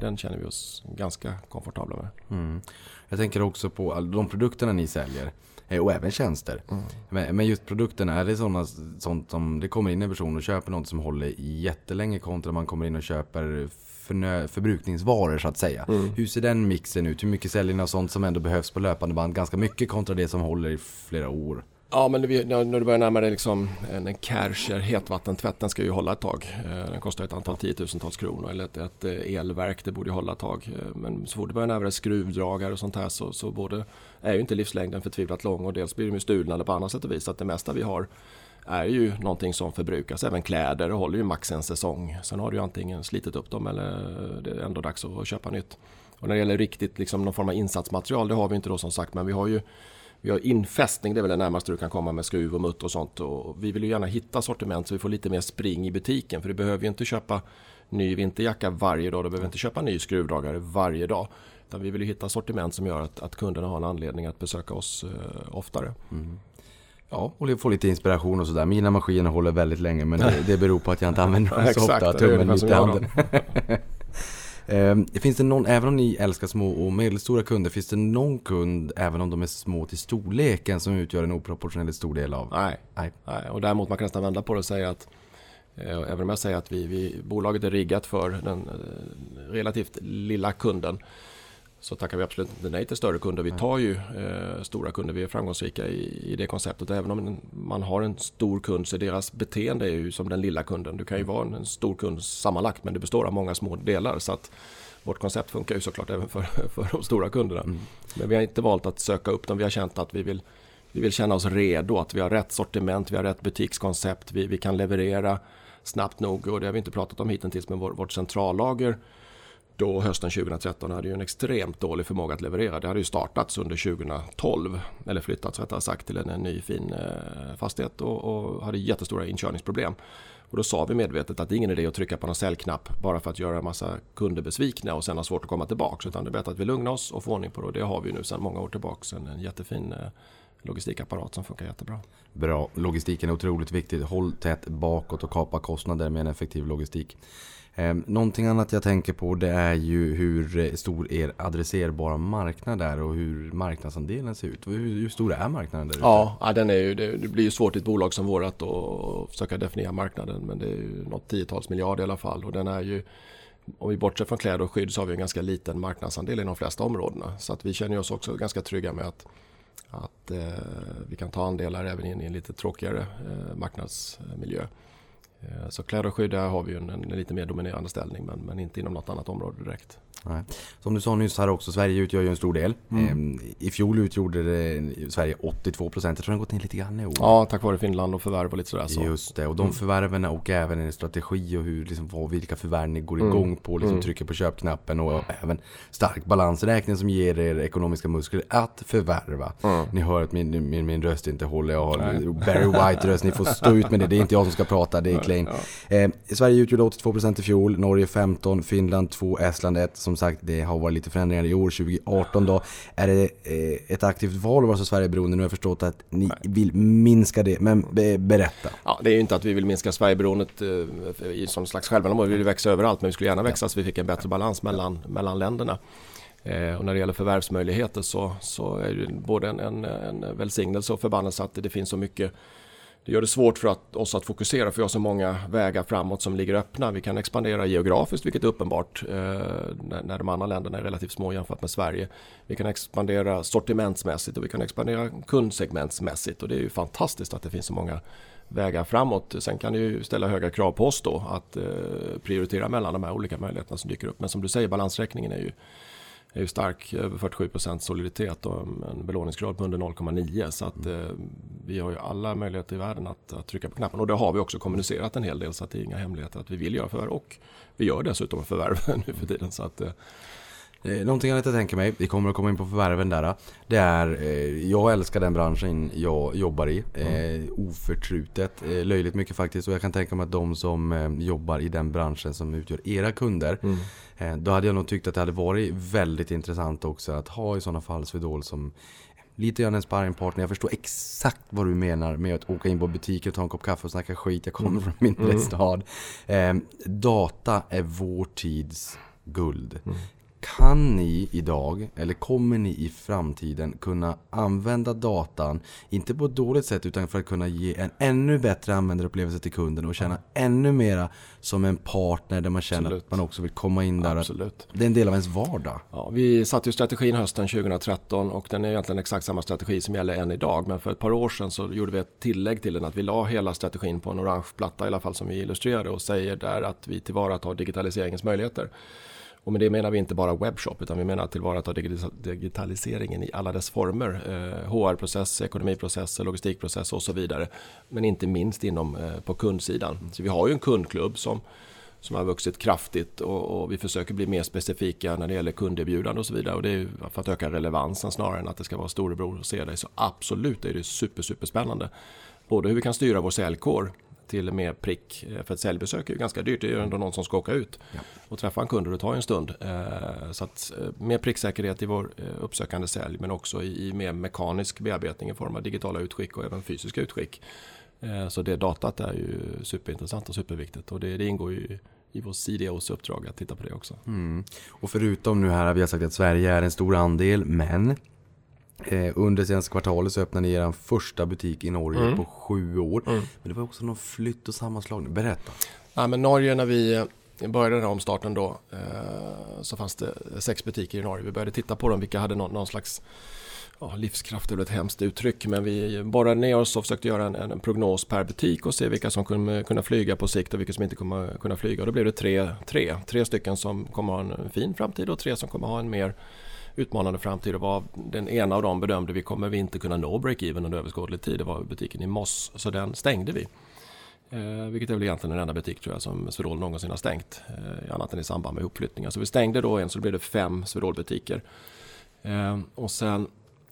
Den känner vi oss ganska komfortabla med. Mm. Jag tänker också på de produkterna ni säljer. eh, Och även tjänster. Men, men just produkterna, är det sådana, sånt som det kommer in en person och köper något som håller jättelänge kontra man kommer in och köper förnö, förbrukningsvaror så att säga. Hur ser den mixen ut? Hur mycket säljer ni av sånt som ändå behövs på löpande band? Ganska mycket kontra det som håller i flera år. Ja, men vi, när du börjar närma dig liksom en, en Kärcher hetvattentvätt, den ska ju hålla ett tag. Eh, Den kostar ett antal tiotusentals kronor. Eller ett, ett eh, elverk, det borde ju hålla ett tag. Eh, Men så fort du börjar närma dig skruvdragare och sånt här så, så både är ju inte livslängden förtvivlat lång och dels blir de ju stulna eller på annat sätt och vis. Så att det mesta vi har är ju någonting som förbrukas. Även kläder håller ju max en säsong. Sen har du ju antingen slitit upp dem eller det är ändå dags att köpa nytt. Och när det gäller riktigt liksom någon form av insatsmaterial, det har vi inte då som sagt, men vi har ju vi har infästning, det är väl det närmaste du kan komma med skruv och mutter och sånt. Och vi vill ju gärna hitta sortiment så vi får lite mer spring i butiken. För du behöver ju inte köpa ny vinterjacka varje dag. Du behöver inte köpa ny skruvdragare varje dag. Utan vi vill ju hitta sortiment som gör att, att kunderna har en anledning att besöka oss eh, oftare. Mm. Ja, och få lite inspiration och sådär. Mina maskiner håller väldigt länge men det, det beror på att jag inte använder dem så ofta. Tummen mitt i handen. Ehm, Finns det någon, även om ni älskar små och medelstora kunder, finns det någon kund, även om de är små till storleken, som utgör en oproportionerligt stor del av? Nej, Nej. Nej, och däremot man kan nästan vända på det och säga att eh, även om jag säger att vi, vi, bolaget är riggat för den eh, relativt lilla kunden så tackar vi absolut inte nej till större kunder. Vi tar ju eh, stora kunder, vi är framgångsrika i, i det konceptet. Även om man har en stor kund så deras beteende är ju som den lilla kunden. Du kan ju vara en, en stor kund sammanlagt men det består av många små delar. Så att vårt koncept funkar ju såklart även för, för de stora kunderna. Men vi har inte valt att söka upp dem. Vi har känt att vi vill vi vill känna oss redo, att vi har rätt sortiment, vi har rätt butikskoncept, vi, vi kan leverera snabbt nog och det har vi inte pratat om hittills men vår, vårt centrallager då hösten 2013 hade ju en extremt dålig förmåga att leverera. Det hade ju startats under 2012 eller flyttats rättare sagt till en, en ny fin eh, fastighet och, och hade jättestora inkörningsproblem. Och då sa vi medvetet att det är ingen idé att trycka på någon säljknapp bara för att göra en massa kunder besvikna och sen ha svårt att komma tillbaka. Utan det är bättre att vi lugnar oss och får ordning på det och det har vi nu sedan många år tillbaka. En, en jättefin eh, logistikapparat som funkar jättebra. Bra, logistiken är otroligt viktig. Håll tätt bakåt och kapa kostnader med en effektiv logistik. Ehm, någonting annat jag tänker på det är ju hur stor er adresserbara marknad är och hur marknadsandelen ser ut. Hur, stor är marknaden där ute? Ja, den är ju, det, blir ju svårt i ett bolag som vårt att försöka definiera marknaden. Men det är ju något tiotals miljarder i alla fall. Och den är ju, om vi bortser från kläder och skydd så har vi en ganska liten marknadsandel i de flesta områdena. Så att vi känner oss också ganska trygga med att, att eh, vi kan ta andelar även in i en lite tråkigare eh, marknadsmiljö. Eh, så kläder och skydd där har vi ju en, en lite mer dominerande ställning men, men inte inom något annat område direkt. Nej. Som du sa nyss här också, Sverige utgör ju en stor del. Mm. Eh, I fjol utgjorde det Sverige 82%. Jag tror den har gått ner lite grann i år. Ja, tack vare Finland och förvärv och lite sådär. Så. Just det, och de förvärven och även en strategi och hur, liksom, vad, vilka förvärv ni går igång på, liksom, trycker på köpknappen och även stark balansräkning som ger er ekonomiska muskler att förvärva. Ni hör att min, min, min röst inte håller, jag har Barry White-röst, ni får stå ut med det, det är inte jag som ska prata, det är Klein. Eh, Sverige utgjorde 82% i fjol, Norge 15, Finland 2, Estland 1. Som sagt, det har varit lite förändringar i år, 2018 då. Är det eh, ett aktivt val vara så Sverigeberoende? Nu har jag förstått att ni vill minska det, men be, berätta. Ja, det är ju inte att vi vill minska Sverigeberoendet eh, i som slags självändamål. Vi vill växa överallt men vi skulle gärna växa så vi fick en bättre balans mellan, mellan länderna. Eh, och när det gäller förvärvsmöjligheter så, så är det både en, en, en välsignelse och förbannelse att det finns så mycket det gör det svårt för att, oss att fokusera för vi har så många vägar framåt som ligger öppna. Vi kan expandera geografiskt vilket är uppenbart eh, när, när de andra länderna är relativt små jämfört med Sverige. Vi kan expandera sortimentsmässigt och vi kan expandera kundsegmentsmässigt och det är ju fantastiskt att det finns så många vägar framåt. Sen kan det ju ställa höga krav på oss då att eh, prioritera mellan de här olika möjligheterna som dyker upp. Men som du säger, balansräkningen är ju är ju stark, över 47% soliditet och en belåningsgrad på under 0,9 så att eh, vi har ju alla möjligheter i världen att, att, trycka på knappen. Och det har vi också kommunicerat en hel del så att det är inga hemligheter att vi vill göra förvärv. Och vi gör dessutom förvärv nu för tiden. Så att eh, Eh, någonting jag inte tänker mig, vi kommer att komma in på förvärven där. Det är, eh, jag älskar den branschen jag jobbar i. Mm. oförtrutet, löjligt mycket faktiskt. Och jag kan tänka mig att de som jobbar i den branschen som utgör era kunder. Mm. då hade jag nog tyckt att det hade varit väldigt intressant också att ha i sådana fall Swedol som lite grann en sparringpartner. Jag förstår exakt vad du menar med att åka in på butiken och ta en kopp kaffe och snacka skit. Jag kommer mm. från min mm. stad. Eh, data är vår tids guld. Mm. Kan ni idag, eller kommer ni i framtiden kunna använda datan, inte på ett dåligt sätt utan för att kunna ge en ännu bättre användarupplevelse till kunden och känna ännu mera som en partner där man känner Absolut. att man också vill komma in där. Absolut. Det är en del av ens vardag. Ja, vi satte ju strategin hösten 2013 och den är egentligen exakt samma strategi som gäller än idag. Men för ett par år sedan så gjorde vi ett tillägg till den att vi la hela strategin på en orange platta i alla fall som vi illustrerade och säger där att vi tillvaratar digitaliseringens möjligheter. Och med det menar vi inte bara webbshop utan vi menar tillvarata digitaliseringen i alla dess former. Eh, HR-processer, ekonomiprocesser, logistikprocesser och så vidare. Men inte minst inom eh, på kundsidan. Så vi har ju en kundklubb som, som har vuxit kraftigt och, och, vi försöker bli mer specifika när det gäller kunderbjudande och så vidare. Och det är för att öka relevansen snarare än att det ska vara storebror och se dig. Så absolut är det super, super spännande. Både hur vi kan styra vår säljkår till och med prick. Eh, för ett säljbesök är ju ganska dyrt. Det är ju ändå någon som ska åka ut ja. och träffa en kund och det tar en stund. Eh, så att eh, mer pricksäkerhet i vår uppsökande sälj men också i mer mekanisk bearbetning i form av digitala utskick och även fysiska utskick. Så det datat är ju superintressant och superviktigt och det, det ingår ju i vår CDOs uppdrag att titta på det också. Mm. Och förutom nu här vi har sagt att Sverige är en stor andel men under senaste kvartalet så öppnade ni er första butik i Norge mm. på sju år. Mm. Men det var också någon flytt och sammanslagning. Berätta. Ja, men Norge när vi eh, började den här omstarten då eh, så fanns det sex butiker i Norge. Vi började titta på dem, vilka hade någon, någon slags ja, livskraft är ett hemskt uttryck men vi borrade ner oss och försökte göra en, en prognos per butik och se vilka som kunde kunna flyga på sikt och vilka som inte kommer kunna flyga. Och då blev det tre, tre, tre stycken som kommer ha en fin framtid och tre som kommer ha en mer utmanande framtid och var den ena av dem bedömde vi kommer vi inte kunna nå break-even under överskådlig tid. Det var butiken i Moss, så den stängde vi. Eh, vilket är väl egentligen den enda butik tror jag som Swedol någonsin har stängt. Eh, annat än i samband med uppflyttningar. Så vi stängde då en så blev det fem Swedol-butiker. Eh, och sen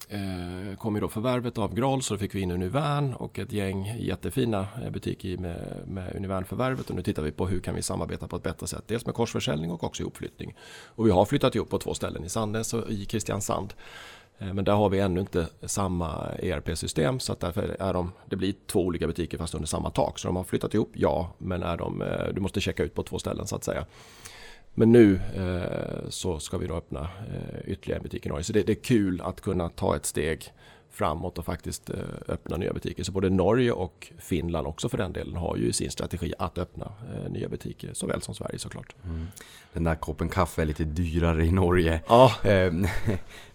eh, kom ju då förvärvet av Graal så då fick vi in Univern och ett gäng jättefina eh, butiker med, med Univern-förvärvet och nu tittar vi på hur kan vi samarbeta på ett bättre sätt. Dels med korsförsäljning och också ihopflyttning. Och vi har flyttat ihop på två ställen i Sandnes och i Kristiansand. Eh, men där har vi ännu inte samma ERP-system så att därför är de, det blir två olika butiker fast under samma tak. Så de har flyttat ihop, ja, men är de, eh, du måste checka ut på två ställen så att säga. Men nu eh, så ska vi då öppna eh, ytterligare en butik i Norge. Så det, det, är kul att kunna ta ett steg framåt och faktiskt eh, öppna nya butiker. Så både Norge och Finland också för den delen har ju sin strategi att öppna eh, nya butiker såväl som Sverige såklart. Mm. Den där koppen kaffe är lite dyrare i Norge. Ja. Eh,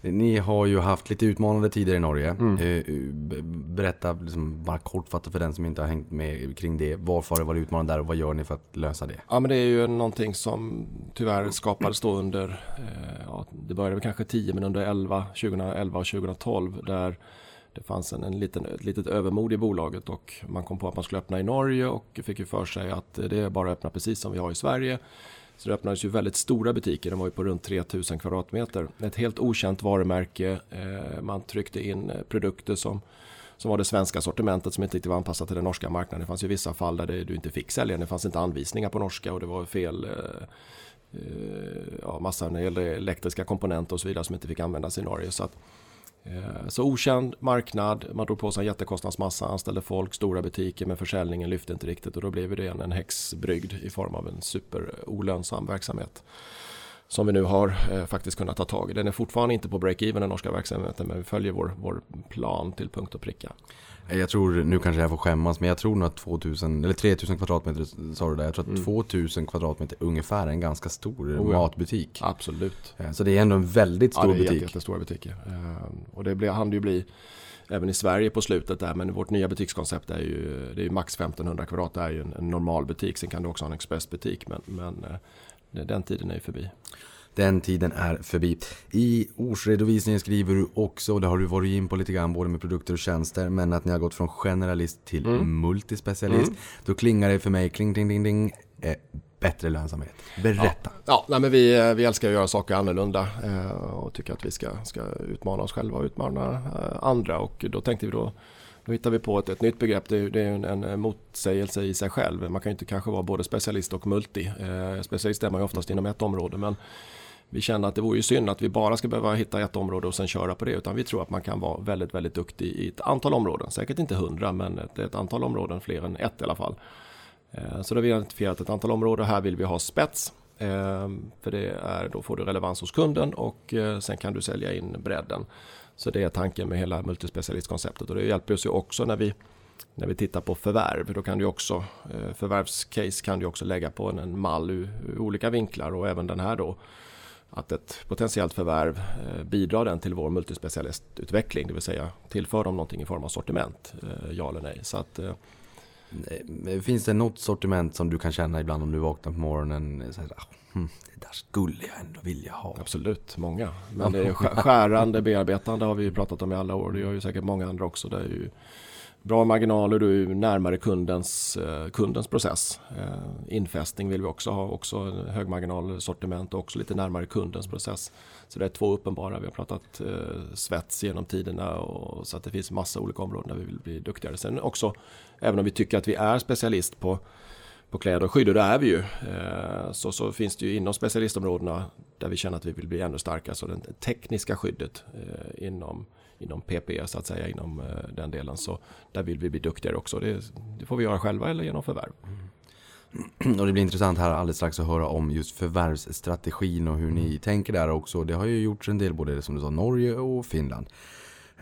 ni har ju haft lite utmanande tider i Norge. Mm. Eh, berätta liksom bara kortfattat för den som inte har hängt med kring det. Varför har det varit utmanande där och vad gör ni för att lösa det? Ja men det är ju någonting som tyvärr skapades då under, det började kanske 10 men under 11, 2011 och 2012 där det fanns en, en liten, ett litet övermod i bolaget och man kom på att man skulle öppna i Norge och fick ju för sig att det är bara att öppna precis som vi har i Sverige. Så det öppnades ju väldigt stora butiker, de var ju på runt 3000 kvadratmeter. Ett helt okänt varumärke, eh, man tryckte in eh, produkter som som var det svenska sortimentet som inte riktigt var anpassat till den norska marknaden. Det fanns ju vissa fall där det, du inte fick sälja, det fanns inte anvisningar på norska och det var fel eh, Eh, ja, massa när det gällde elektriska komponenter och så vidare som inte fick användas i Norge. Så att, eh, så okänd marknad, man drog på sig en jättekostnadsmassa, anställde folk, stora butiker men försäljningen lyfte inte riktigt och då blev det en, en häxbrygd i form av en superolönsam verksamhet. som vi nu har eh, faktiskt kunnat ta tag i. Den är fortfarande inte på break-even den norska verksamheten men vi följer vår, vår plan till punkt och pricka. Jag tror, nu kanske jag får skämmas, men jag tror nog att 2000, eller 3000 kvadratmeter sa du där. Jag tror att Mm. 2000 kvadratmeter ungefär är en ganska stor Oh ja. matbutik. Absolut. Eh, Så det är ändå en väldigt stor ja, det är butik. jätte- jättestora butiker. Eh, och det hann ju bli även i Sverige på slutet där men vårt nya butikskoncept är ju, det är ju max 1500 kvadrat. Det är ju en, en normal butik. Sen kan du också ha en expressbutik men, men eh, den tiden är ju förbi. Den tiden är förbi. I årsredovisningen skriver du också, och det har du varit in på lite grann, både med produkter och tjänster, men att ni har gått från generalist till Mm. multispecialist. Då klingar det för mig, kling, ding, ding, ding, eh, bättre lönsamhet. Berätta. Ja, nej, men vi, eh, vi älskar att göra saker annorlunda eh, och tycker att vi ska, ska utmana oss själva och utmana eh, andra. Och då tänkte vi då, då hittar vi på ett, ett nytt begrepp. Det det är en, en motsägelse i sig själv. Man kan ju inte kanske vara både specialist och multi. Eh, specialist är man ju oftast inom ett område. Men vi känner att det vore ju synd att vi bara ska behöva hitta ett område och sen köra på det. Utan vi tror att man kan vara väldigt, väldigt duktig i ett antal områden. Säkert inte hundra, men ett, ett antal områden, fler än ett i alla fall. Eh, så då har vi identifierat ett antal områden. Här vill vi ha spets. Eh, för det är, då får du relevans hos kunden och eh, sen kan du sälja in bredden. Så det är tanken med hela multispecialistkonceptet och det hjälper oss ju också när vi när vi tittar på förvärv, då kan du också, förvärvscase kan du också lägga på en, en mall ur, ur olika vinklar och även den här då att ett potentiellt förvärv eh, bidrar den till vår multispecialistutveckling, det vill säga tillför de någonting i form av sortiment, eh, ja eller nej. Så att, eh, Finns det något sortiment som du kan känna ibland om du vaknar på morgonen? Så här, ah, hmm, det där skulle jag ändå vilja ha. Absolut, många. Men det är sk- skärande, bearbetande har vi ju pratat om i alla år. Det gör ju säkert många andra också. Det är ju bra marginaler, du är närmare kundens, eh, kundens process. Eh, infästning vill vi också ha, också högmarginalsortiment och också lite närmare kundens process. Så det är två uppenbara. Vi har pratat eh, svets genom tiderna och så att det finns massa olika områden där vi vill bli duktigare. Sen också, även om vi tycker att vi är specialist på på kläder och skydd och det är vi ju. Så, så finns det ju inom specialistområdena där vi känner att vi vill bli ännu starkare. Så det tekniska skyddet inom, inom PP så att säga, inom eh, den delen. Så där vill vi bli duktigare också. Det, det får vi göra själva eller genom förvärv. Mm. Och det blir intressant här alldeles strax att höra om just förvärvsstrategin och hur ni tänker där också. Det har ju gjorts en del både som du sa Norge och Finland.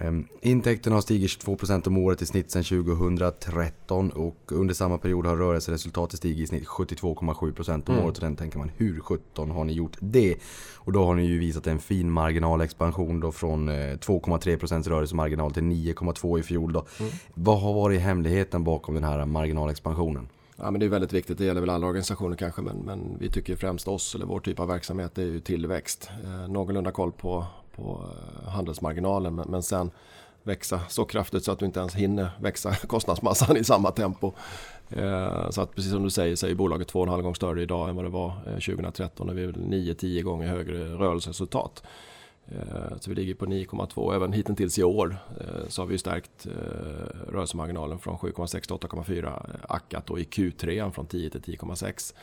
Ehm, Intäkterna har stigit 22% om året i snitt sedan 2013 och under samma period har rörelseresultatet stigit i snitt 72,7% om Mm. året. Och den tänker man, hur 17 har ni gjort det? Och då har ni ju visat en fin marginalexpansion då från eh, 2,3% rörelsemarginal till 9,2% i fjol då. Vad har varit hemligheten bakom den här marginalexpansionen? Ja, men det är väldigt viktigt, det gäller väl alla organisationer kanske, men, men vi tycker främst oss, eller vår typ av verksamhet, är ju tillväxt. Eh, någorlunda koll på, på eh, handelsmarginalen, men, men sen växa så kraftigt så att du inte ens hinner växa kostnadsmassan i samma tempo. Eh, så att precis som du säger så är bolaget två och en halv gång större idag än vad det var eh, 2013 när vi är 9-10 gånger högre rörelseresultat. Så vi ligger på 9,2. Även hittills i år så har vi stärkt rörelsemarginalen från 7,6 till 8,4 ackat och i Q3 från 10 till 10,6.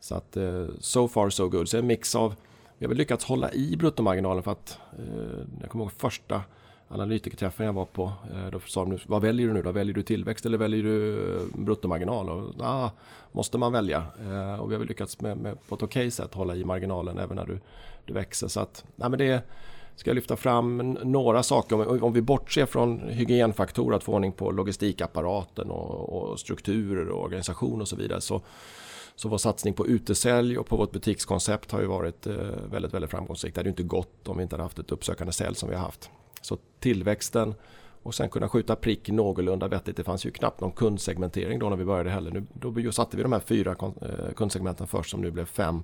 Så att so far so good. Så en mix av, vi har väl lyckats hålla i bruttomarginalen för att eh, jag kommer ihåg första analytikerträffen jag var på. eh, Då sa de, vad väljer du nu då? Väljer du tillväxt eller väljer du eh, bruttomarginal? Och, ah, måste man välja. Eh, Och vi har väl lyckats med, med, på ett okej sätt hålla i marginalen även när du, du växer. Så att, nej men det ska jag lyfta fram några saker. Om, om vi bortser från hygienfaktorer, att få ordning på logistikapparaten och, och strukturer och organisation och så vidare. Så, så vår satsning på utesälj och på vårt butikskoncept har ju varit eh, väldigt, väldigt framgångsrikt. Det hade ju inte gått om vi inte hade haft ett uppsökande sälj som vi har haft. Så tillväxten och sen kunna skjuta prick någorlunda vettigt. Det fanns ju knappt någon kundsegmentering då när vi började heller. Nu, då satte vi de här fyra eh, kundsegmenten först som nu blev fem.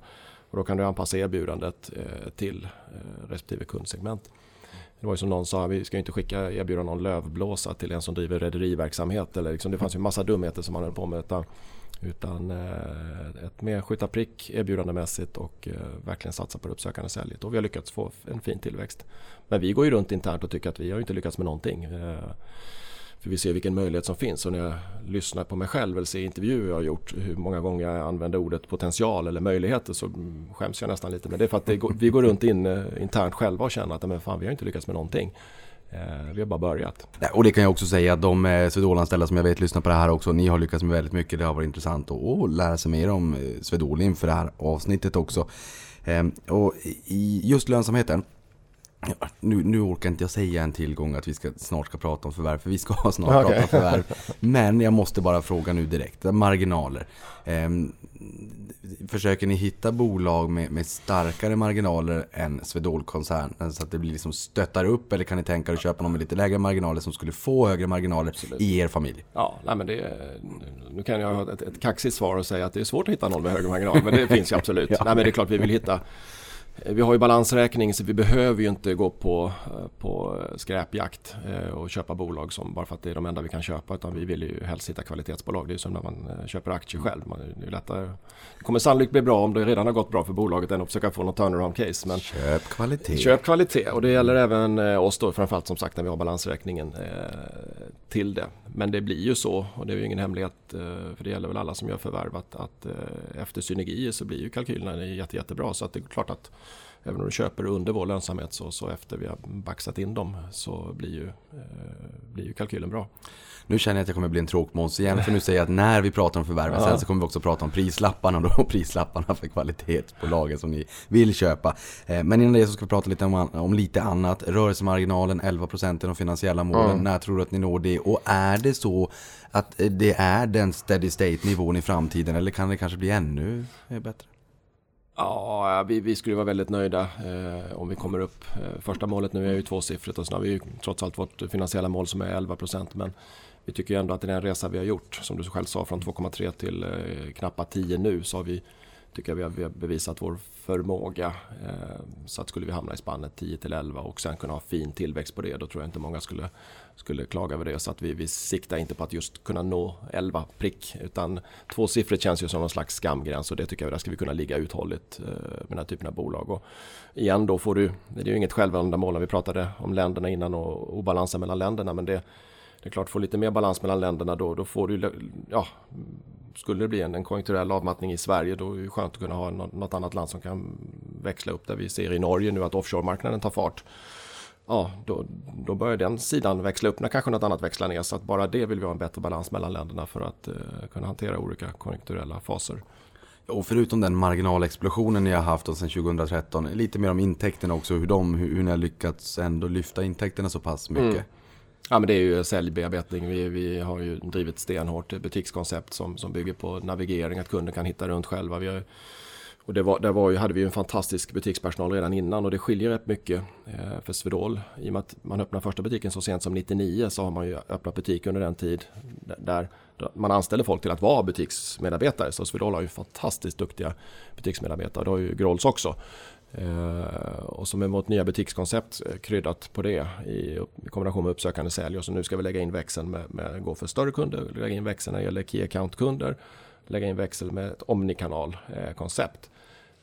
Och då kan du anpassa erbjudandet eh, till respektive kundsegment. Det var ju som någon sa, vi ska ju inte skicka, erbjuda någon lövblåsa till en som driver rederiverksamhet. Eller liksom, det fanns ju massa dumheter som man höll på med. Utan, utan eh, ett mer skjuta prick erbjudandemässigt och eh, verkligen satsa på det uppsökande säljet. Och vi har lyckats få en fin tillväxt. Men vi går ju runt internt och tycker att vi har ju inte lyckats med någonting. Eh, för vi ser vilken möjlighet som finns och när jag lyssnar på mig själv eller ser intervjuer jag har gjort hur många gånger jag använder ordet potential eller möjligheter så skäms jag nästan lite. Men det är för att det går, vi går runt in, internt själva och känner att men fan, vi har inte lyckats med någonting. Eh, vi har bara börjat. Och det kan jag också säga att de eh, Swedol-anställda som jag vet lyssnar på det här också, ni har lyckats med väldigt mycket. Det har varit intressant att, lära sig mer om eh, Swedol inför det här avsnittet också. Ehm, och i just lönsamheten, Ja, Nu, nu orkar inte jag säga en tillgång att vi ska, snart ska prata om förvärv, för vi ska snart Okej. prata förvärv. Men jag måste bara fråga nu direkt, marginaler. Försöker ni hitta bolag med, med starkare marginaler än Swedol-koncernen så att det blir liksom stöttar upp eller kan ni tänka er att köpa någon med lite lägre marginaler som skulle få högre marginaler i er familj? Ja, nej men det, nu kan jag ha ett, ett kaxigt svar och säga att det är svårt att hitta någon med högre marginal, men det finns ju absolut. Nej men det är klart vi vill hitta vi har ju balansräkning så vi behöver ju inte gå på, på skräpjakt eh, och köpa bolag som bara för att det är de enda vi kan köpa utan vi vill ju helst hitta kvalitetsbolag. Det är ju som när man eh, köper aktier själv. Man, det, är lättare. det kommer sannolikt bli bra om det redan har gått bra för bolaget än att försöka få något turnaround case. Men Köp kvalitet. Köp kvalitet och det gäller även eh, oss då framförallt som sagt när vi har balansräkningen eh, till det. Men det blir ju så och det är ju ingen hemlighet eh, för det gäller väl alla som gör förvärv att, att eh, efter synergier så blir ju kalkylerna jätte, jättebra så att det är klart att även om du köper under vår lönsamhet så, så efter vi har baxat in dem så blir ju, eh, blir ju kalkylen bra. Nu känner jag att jag kommer bli en tråkmåns igen för nu säger jag att när vi pratar om förvärven sen så kommer vi också prata om prislapparna då, och prislapparna för kvalitetsbolagen som ni vill köpa. Eh, Men innan det så ska vi prata lite om, om lite annat. Rörelsemarginalen 11% i de finansiella målen. När tror du att ni når det? Och är det så att eh, det är den steady state nivån i framtiden eller kan det kanske bli ännu eh, bättre? Ja, vi, vi skulle vara väldigt nöjda eh, om vi kommer upp. Eh, första målet nu är ju tvåsiffrigt och sen har vi ju trots allt vårt finansiella mål som är 11 procent. Men vi tycker ju ändå att i den resa vi har gjort, som du själv sa, från 2,3 till eh, knappt 10 nu så har vi, tycker jag vi har, vi har bevisat vår förmåga. Eh, så att skulle vi hamna i spannet 10 till 11 och sen kunna ha fin tillväxt på det, då tror jag inte många skulle, skulle klaga över det. Så att vi, vi siktar inte på att just kunna nå 11 prick, utan tvåsiffrigt känns ju som någon slags skamgräns och det tycker jag, där ska vi kunna ligga uthålligt eh, med den här typen av bolag. Och igen då får du, det är ju inget självändamål, vi pratade om länderna innan och obalansen mellan länderna, men det det är klart, får lite mer balans mellan länderna då, då får du, ja, skulle det bli en, en konjunkturell avmattning i Sverige då är det skönt att kunna ha något annat land som kan växla upp där vi ser i Norge nu att offshore-marknaden tar fart. Ja, då, då börjar den sidan växla upp när kanske något annat växlar ner så att bara det vill vi ha en bättre balans mellan länderna för att eh, kunna hantera olika konjunkturella faser. Och förutom den marginalexplosionen ni har haft sedan 2013, lite mer om intäkterna också, hur, de, hur, hur ni har lyckats ändå lyfta intäkterna så pass mycket. Mm. Ja men det är ju säljbearbetning. Vi, vi har ju drivit stenhårt butikskoncept som, som bygger på navigering, att kunden kan hitta runt själva. Vi har, och det var, där var ju, hade vi ju en fantastisk butikspersonal redan innan och det skiljer rätt mycket eh, för Swedol. I och med att man öppnade första butiken så sent som 99 så har man ju öppnat butik under den tid där, man anställer folk till att vara butiksmedarbetare. Så Swedol har ju fantastiskt duktiga butiksmedarbetare. Det har ju Grolls också. Eh, och som är vårt nya butikskoncept eh, kryddat på det i, i kombination med uppsökande sälj. Och så nu ska vi lägga in växeln med, med gå för större kunder, lägga in växeln när det gäller Key Account-kunder, lägga in växel med ett omnikanal-koncept.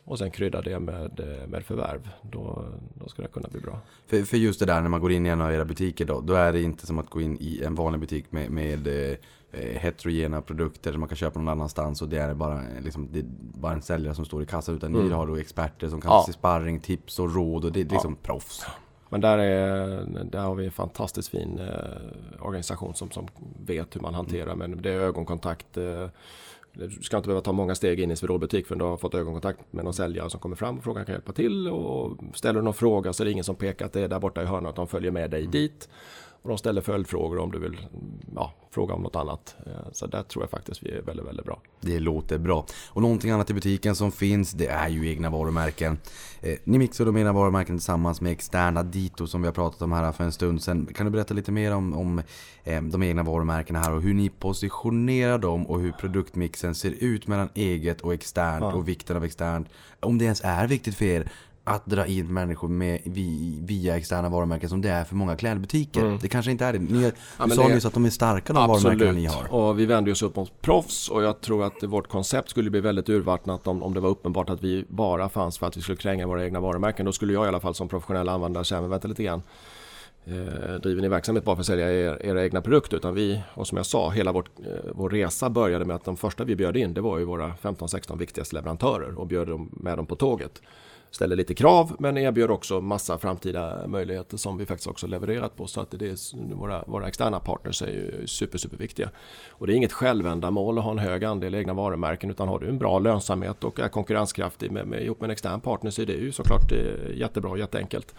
och sen krydda det med, eh, med förvärv. Då, då ska det kunna bli bra. För, för just det där när man går in i en av era butiker då, då är det inte som att gå in i en vanlig butik med, med eh, heterogena produkter som man kan köpa någon annanstans och det är bara, eh, liksom, det är bara en säljare som står i kassan utan Mm. ni har då experter som kan Ja. ge sparring, tips och råd och det är liksom proffs. Men där, är, där har vi en fantastiskt fin eh, organisation som, som vet hur man hanterar. Men det är ögonkontakt. Eh, du ska inte behöva ta många steg in i Swedol butik för du har fått ögonkontakt med någon säljare som kommer fram och frågar kan hjälpa till. Och ställer du någon fråga så är det ingen som pekar att det är där borta i hörnet de följer med dig dit. Och de ställer följdfrågor om du vill ja, fråga om något annat. Eh, Så där tror jag faktiskt vi är väldigt, väldigt bra. Det låter bra. Och någonting annat i butiken som finns, det är ju egna varumärken. Eh, ni mixar de egna varumärken tillsammans med externa dito som vi har pratat om här för en stund sedan. Kan du berätta lite mer om, om eh, de egna varumärkena här och hur ni positionerar dem och hur produktmixen ser ut mellan eget och externt Ja. och vikten av externt. Om det ens är viktigt för er att dra in människor med, vi- via externa varumärken som det är för många klädbutiker. Det kanske inte är det. Ni, du men sa nyss att de är starka de varumärkena ni har. och vi vänder oss upp mot proffs och jag tror att vårt koncept skulle bli väldigt urvattnat om, om det var uppenbart att vi bara fanns för att vi skulle kränga våra egna varumärken. Då skulle jag i alla fall som professionell användare säga, men vänta lite grann. Eh, driver ni verksamhet bara för att sälja er, era egna produkter? Utan vi, och som jag sa, hela vårt, eh, vår resa började med att de första vi bjöd in, det var ju våra 15-16 viktigaste leverantörer och bjöd dem med dem på tåget ställer lite krav men erbjuder också massa framtida möjligheter som vi faktiskt också levererat på. Så att det är, våra, våra externa partners är ju super, super viktiga. Och det är inget självändamål att ha en hög andel egna varumärken utan har du en bra lönsamhet och är konkurrenskraftig med, med, ihop med en extern partner så är det ju såklart eh, jättebra och jätteenkelt.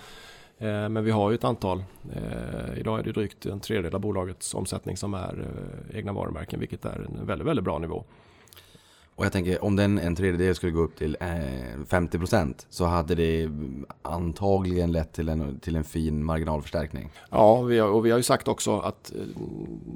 Eh, men vi har ju ett antal. Eh, idag är det drygt en tredjedel av bolagets omsättning som är egna varumärken vilket är en väldigt, väldigt bra nivå. Och jag tänker om den en tredjedel skulle gå upp till eh, 50% så hade det antagligen lett till en, till en fin marginalförstärkning. Ja, vi har, och vi har ju sagt också att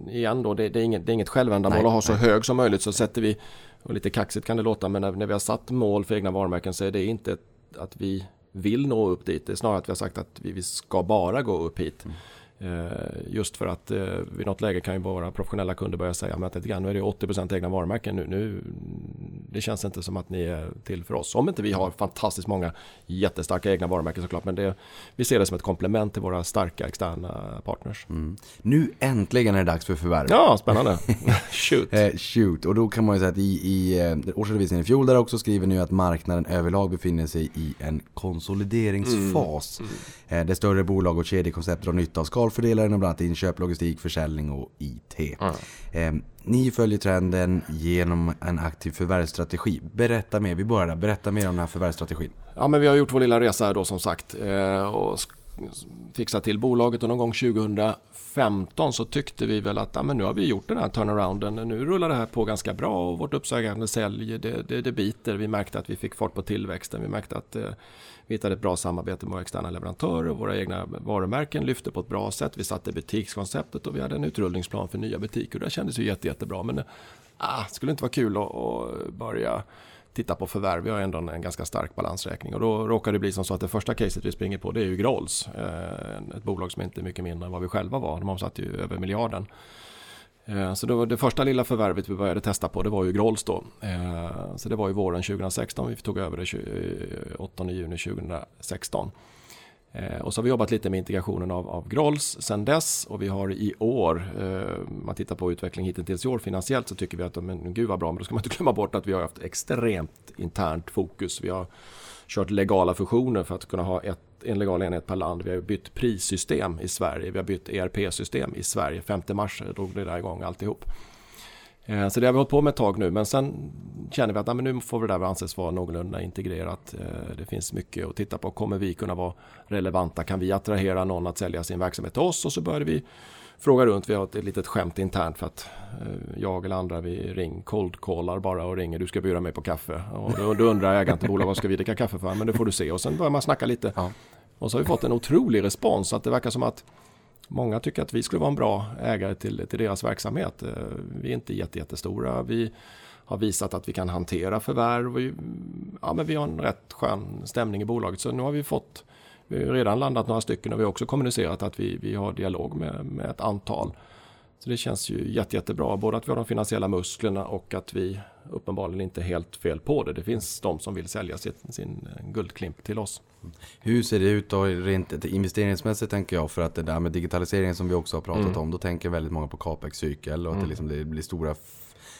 eh, igen då, det, det är, inget, det är inget självändamål nej, att ha så nej. hög som möjligt så sätter vi, och lite kaxigt kan det låta, men när, när vi har satt mål för egna varumärken så är det inte att vi vill nå upp dit. Det är snarare att vi har sagt att vi, vi ska bara gå upp hit. Mm. Eh, just för att eh, vid något läge kan ju våra professionella kunder börja säga att nu är det 80% egna varumärken nu, nu. Det känns inte som att ni är till för oss. Om inte vi har fantastiskt många jättestarka egna varumärken såklart. Men det, vi ser det som ett komplement till våra starka externa partners. Mm. Nu äntligen är det dags för förvärv. Ja, spännande. shoot. eh, shoot. Och då kan man ju säga att i, i årsredovisningen i fjol där också skriver ni att marknaden överlag befinner sig i en konsolideringsfas. Mm. Mm. Där större bolag och kedjekoncept drar nytta av skal specialfördelare inom bland annat inköp, logistik, försäljning och IT. Mm. Eh, ni följer trenden genom en aktiv förvärvsstrategi. Berätta mer, vi börjar där. Berätta mer om den här förvärvsstrategin. Ja, men vi har gjort vår lilla resa här då som sagt eh, och fixat till bolaget och någon gång 2015 så tyckte vi väl att ja, men nu har vi gjort den här turnarounden. Nu rullar det här på ganska bra och vårt uppsökande sälj det, det, det biter. Vi märkte att vi fick fart på tillväxten. Vi märkte att eh, vi hittade ett bra samarbete med våra externa leverantörer och våra egna varumärken lyfte på ett bra sätt. Vi satte butikskonceptet och vi hade en utrullningsplan för nya butiker. Det kändes ju jätte, jättebra. Men ah, det skulle inte vara kul att, att börja titta på förvärv. Vi har ändå en, ganska stark balansräkning och då råkar det bli som så att det första caset vi springer på det är ju Grolls. Eh, ett bolag som inte är mycket mindre än vad vi själva var. De omsatte ju över miljarden. Eh, så det, var det första lilla förvärvet vi började testa på det var ju Grolls då. Eh, så det var ju våren 2016, vi tog över det 8 eh, juni 2016. Och så har vi jobbat lite med integrationen av, av Grolls sen dess och vi har i år, man tittar på utveckling hittills i år finansiellt så tycker vi att men gud vad bra, men då ska man inte glömma bort att vi har haft extremt internt fokus. Vi har kört legala fusioner för att kunna ha ett, en legal enhet per land. Vi har bytt prissystem i Sverige. Vi har bytt ERP-system i Sverige. 5 mars drog det där igång alltihop. Eh, så det har vi hållit på med ett tag nu men sen känner vi att nej, men nu får det där anses vara någorlunda integrerat. Eh, det finns mycket att titta på. Kommer vi kunna vara relevanta? Kan vi attrahera någon att sälja sin verksamhet till oss? Och så började vi fråga runt. Vi har ett litet skämt internt för att eh, jag eller andra vi ring cold callar bara och ringer du ska bjuda mig på kaffe. Och då, då undrar ägaren till bolaget vad ska vi dricka kaffe för? Men det får du se och sen börjar man snacka lite. Ja. Och så har vi fått en otrolig respons att det verkar som att Många tycker att vi skulle vara en bra ägare till, till deras verksamhet. Eh, vi är inte jättestora. Vi har visat att vi kan hantera förvärv. Vi, ja, men vi har en rätt skön stämning i bolaget. Så nu har vi fått vi har redan landat några stycken och vi har också kommunicerat att vi, vi har dialog med, med ett antal. Så det känns ju jätte, jättebra, både att vi har de finansiella musklerna och att vi uppenbarligen inte är helt fel på det. Det finns de som vill sälja sin, sin guldklimp till oss. Hur ser det ut då rent investeringsmässigt tänker jag för att det där med digitaliseringen som vi också har pratat mm. om, då tänker väldigt många på capex-cykel och att mm. det, liksom, det blir stora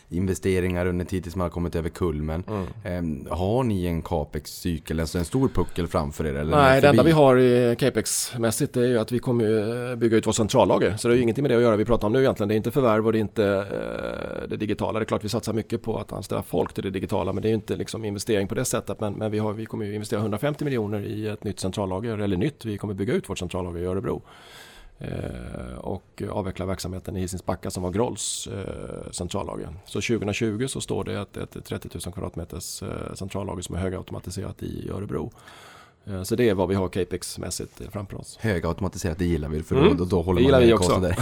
investeringar under tid tills man har kommit över kulmen. Mm. har ni en capex-cykel, alltså en stor puckel framför er? Eller Nej, det enda vi har capex-mässigt är ju att vi kommer bygga ut vårt centrallager. Så det är ju ingenting med det att göra vi pratar om nu egentligen. Det är inte förvärv och det är inte eh, det digitala. Det är klart vi satsar mycket på att anställa folk till det digitala men det är ju inte liksom investering på det sättet. Men, men vi, har, vi kommer ju investera 150 miljoner i ett nytt centrallager, eller nytt, vi kommer bygga ut vårt centrallager i Örebro. Eh, och avveckla verksamheten i Hisings Backa som var Grolls eh, centrallager. Så 2020 så står det ett, ett 30 000 kvadratmeters eh, centrallager som är högautomatiserat i Örebro. Så det är vad vi har capex-mässigt framför oss. Högautomatiserat, det gillar vi för mm. då, då håller det man vi också.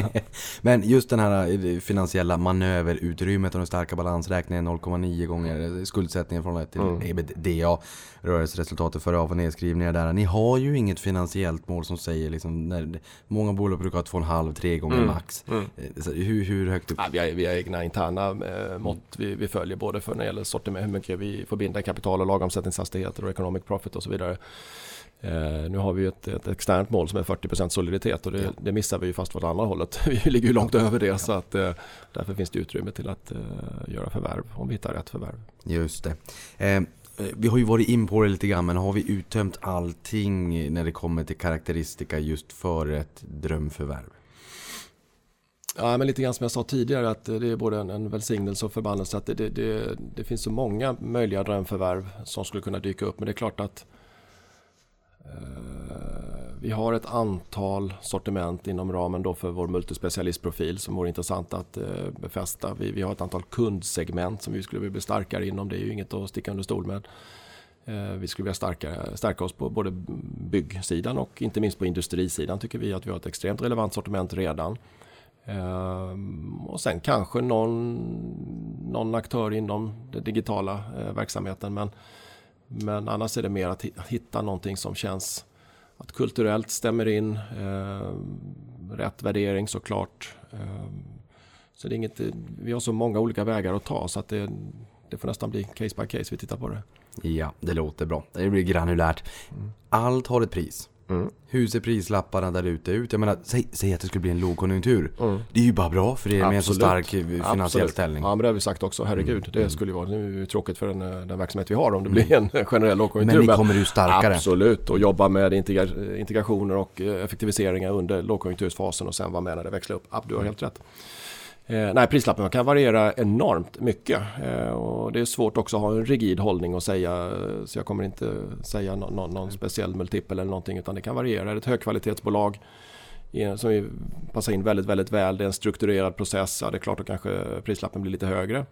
Men just den här finansiella manöverutrymmet och den starka balansräkningen 0,9 gånger skuldsättningen från till mm. ebitda rörelseresultatet före av och nedskrivningar där. Ni har ju inget finansiellt mål som säger liksom, när, många bolag brukar ha 2,5-3 gånger mm. max. Mm. Eh, hur, hur högt upp? Ja, vi, har, vi har egna interna eh, mått vi, vi, följer både för när det gäller sortiment, hur mycket vi får binda kapital och lagomsättningshastigheter och economic profit och så vidare. Eh, nu har vi ett, ett externt mål som är 40% soliditet och det, ja. det, missar vi ju fast åt andra hållet. Vi ligger ju långt över det ja. så att eh, därför finns det utrymme till att eh, göra förvärv om vi hittar rätt förvärv. Just det. Eh, vi har ju varit in på det lite grann, men har vi uttömt allting när det kommer till karaktäristika just för ett drömförvärv? Ja, men lite grann som jag sa tidigare att det är både en, en välsignelse och förbannelse att det, det, det, det finns så många möjliga drömförvärv som skulle kunna dyka upp. Men det är klart att eh, vi har ett antal sortiment inom ramen då för vår multispecialistprofil som vore intressant att eh, befästa. Vi, vi har ett antal kundsegment som vi skulle vilja bli starkare inom. Det är ju inget att sticka under stol med. Eh, vi skulle vilja stärka, stärka oss på både byggsidan och inte minst på industrisidan tycker vi att vi har ett extremt relevant sortiment redan. Ehm, och sen kanske någon, någon aktör inom den digitala eh, verksamheten. Men, men annars är det mer att hitta någonting som känns att kulturellt stämmer in. ehm, rätt värdering såklart. Ehm, så det är inget, vi har så många olika vägar att ta så att det, det får nästan bli case by case vi tittar på det. Ja, det låter bra. Det blir granulärt. Allt har ett pris. Hur ser prislapparna där ute ut? Jag menar, säg, säg att det skulle bli en lågkonjunktur. Det är ju bara bra för er med en så stark eh, finansiell Absolut. ställning. Ja, men det har vi sagt också. Herregud, det skulle ju vara det är tråkigt för den, eh, den verksamhet vi har om det blir en generell lågkonjunktur. Men ni kommer ju starkare. Absolut, och jobba med integra- integrationer och eh, effektiviseringar under lågkonjunktursfasen och sen vara med när det växlar upp. Du har helt rätt. Eh, nej, prislappen kan variera enormt mycket eh, och det är svårt också att ha en rigid hållning och säga så jag kommer inte säga no no någon speciell multipel eller någonting utan det kan variera. Är ett högkvalitetsbolag som passar in väldigt, väldigt väl. Det är en strukturerad process. Ja, det är klart att kanske prislappen blir lite högre.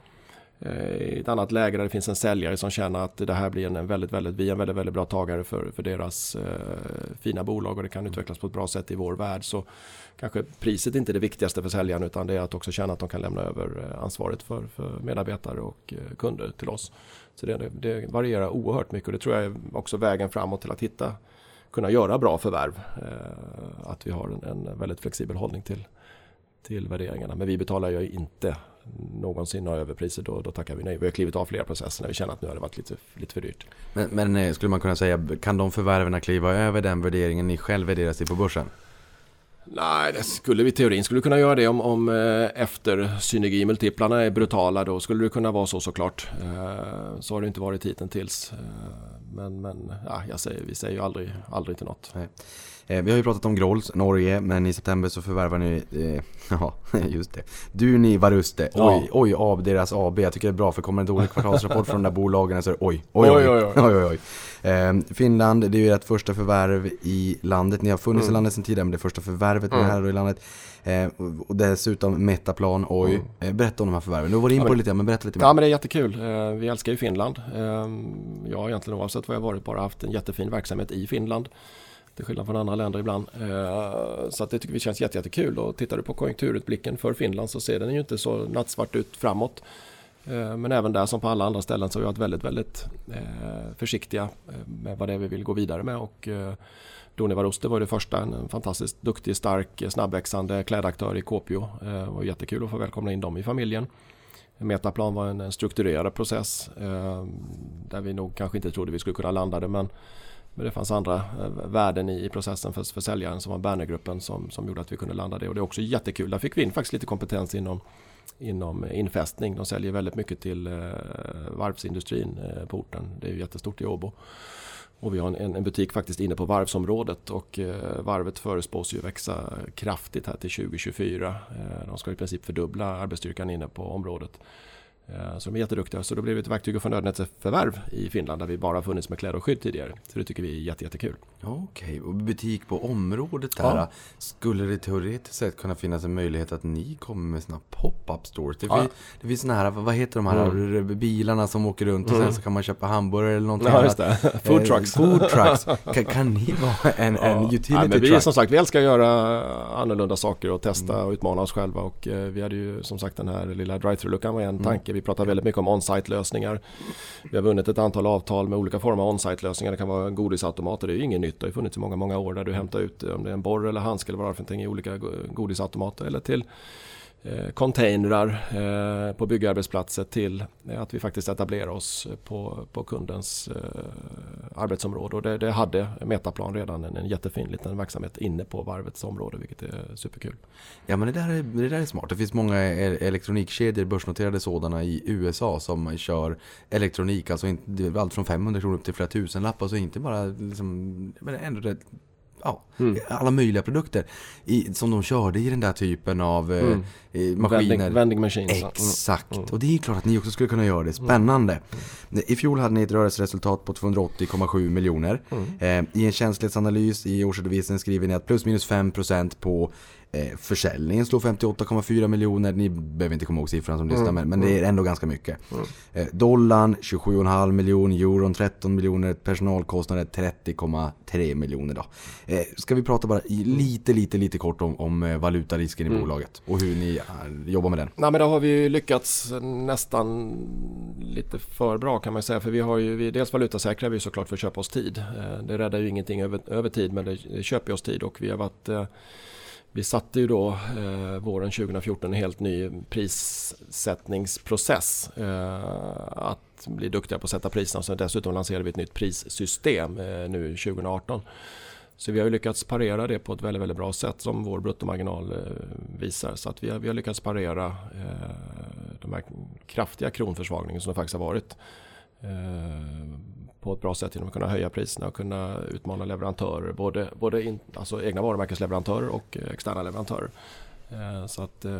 Eh, I ett annat läge där det finns en säljare som känner att det här blir en väldigt, väldigt, vi är en väldigt, väldigt bra tagare för, för deras eh, fina bolag och det kan utvecklas på ett bra sätt i vår värld. Så kanske priset inte är det viktigaste för säljaren utan det är att också känna att de kan lämna över eh, ansvaret för, för medarbetare och eh, kunder till oss. Så det, det, det varierar oerhört mycket och det tror jag är också vägen framåt till att hitta kunna göra bra förvärv. Eh, att vi har en, en väldigt flexibel hållning till, till värderingarna. Men vi betalar ju inte någonsin några överpriser. Då, då tackar vi nej. Vi har klivit av flera processer när vi känner att nu har det varit lite, lite för dyrt. Men, men eh, skulle man kunna säga, kan de förvärven kliva över den värderingen ni själv värderar sig på börsen? Nej, det skulle vi i teorin skulle kunna göra det om, om eh, efter synergimultiplarna är brutala. Då skulle det kunna vara så såklart. Eh, så har det inte varit hittills. Men men ja, jag säger, vi säger ju aldrig, aldrig till något. Eh, vi har ju pratat om Grolls, Norge, men i september så förvärvar ni, eh, ja just det, Duni Varuste. Oj, oj, av deras AB. Jag tycker det är bra för kommer en dålig kvartalsrapport från de där bolagen så är det oj, oj, oj, Oj, oj, oj, oj, oj. Eh, Finland, det är ju ert första förvärv i landet. Ni har funnits i landet sedan tidigare, men det är första förvärvet med det här i landet. Eh, och- dessutom Metaplan, oj. Eh, berätta om de här förvärven. Du var in Ja, på det lite, men berätta lite mer. Ja men det är jättekul. Eh, Vi älskar ju Finland. Eh, Jag har egentligen oavsett var jag varit bara haft en jättefin verksamhet i Finland. Till skillnad från andra länder ibland. Eh, så att det tycker vi känns jättekul. Och tittar du på konjunkturutblicken för Finland så ser den ju inte så nattsvart ut framåt. Eh, men även där som på alla andra ställen så har vi varit väldigt, väldigt eh, försiktiga med vad det är vi vill gå vidare med. Och eh, var det första, en fantastiskt duktig, stark, snabbväxande klädaktör i Kuopio. Det var jättekul att få välkomna in dem i familjen. Metaplan var en strukturerad process där vi nog kanske inte trodde vi skulle kunna landa det men det fanns andra eh, värden i, i processen för, för säljaren som var Bernergruppen som, som gjorde att vi kunde landa det och det är också jättekul. Där fick vi in faktiskt lite kompetens inom, inom infästning. De säljer väldigt mycket till eh, varvsindustrin eh, på orten. Det är ju jättestort i Åbo. Och vi har en, en butik faktiskt inne på varvsområdet och eh, varvet förespås ju växa kraftigt här till 2024. Eh, de ska i princip fördubbla arbetsstyrkan inne på området. Eh, så de är jätteduktiga. Så då blev det ett verktyg och förnödenhetsförvärv i Finland där vi bara funnits med kläder och skydd tidigare. Så det tycker vi är jätte, jättekul. Okej, och butik på området där. Ja. Skulle det teoretiskt sett kunna finnas en möjlighet att ni kommer med såna pop-up stores? Det, Ja. finns, det finns såna här, vad heter de här bilarna som åker runt och sen så kan man köpa hamburgare eller någonting Ja, just annat. det. Food trucks. Eh, food trucks. Kan, kan ni vara en, en utility Ja, men vi är truck? som sagt, vi älskar att göra annorlunda saker och testa och utmana oss själva. Och eh, vi hade ju som sagt den här lilla drive-through-luckan var en tanke. Vi pratar väldigt mycket om on-site lösningar. Vi har vunnit ett antal avtal med olika former av on-site lösningar. Det kan vara godisautomater, det är ju inget nytt. Det har ju funnits i många, många år där du hämtar ut eh, om det är en borr eller handske eller vad det är för någonting i olika godisautomater. Eller till Eh, containrar eh, på byggarbetsplatser till eh, att vi faktiskt etablerar oss på, på kundens arbetsområde. Och det, det hade Metaplan redan en, en jättefin liten verksamhet inne på varvets område vilket är superkul. Ja men det där, är, det där är smart. Det finns många elektronikkedjor, börsnoterade sådana i USA som kör elektronik, alltså allt från 500 kronor upp till flera tusenlappar. Så inte bara liksom, men ändå rätt ja, alla möjliga produkter i, som de körde i den där typen av eh, eh, maskiner. Vending, vending machines. Mm. Exakt, och det är klart att ni också skulle kunna göra det. Spännande. I fjol hade ni ett rörelseresultat på 280,7 miljoner. Eh, I en känslighetsanalys i årsredovisningen skriver ni att plus minus 5% på eh, försäljningen slår 58,4 miljoner. Ni behöver inte komma ihåg siffran som lyssnar men, men det är ändå ganska mycket. Eh, dollarn 27,5 miljoner, euron 13 miljoner, personalkostnader 30,3 miljoner då. Eh, ska vi prata bara lite, lite, lite kort om, om eh, valutarisken i bolaget och hur ni eh, jobbar med den? Nej, men där har vi lyckats nästan lite för bra kan man säga. För vi har ju, vi, dels valutasäkrar vi såklart för att köpa oss tid. Eh, Det räddar ju ingenting över, över tid men det, köper oss tid och vi har varit vi satte ju då eh, våren 2014 en helt ny prissättningsprocess. Eh, att bli duktiga på att sätta priserna sen dessutom lanserade vi ett nytt prissystem eh, nu 2018. Så vi har ju lyckats parera det på ett väldigt, väldigt bra sätt som vår bruttomarginal eh, visar. Så att vi har, vi har lyckats parera eh, de här kraftiga kronförsvagningen som det faktiskt har varit eh, på ett bra sätt genom att kunna höja priserna och kunna utmana leverantörer. Både, både in, alltså egna varumärkesleverantörer och eh, externa leverantörer. Eh, Så att eh,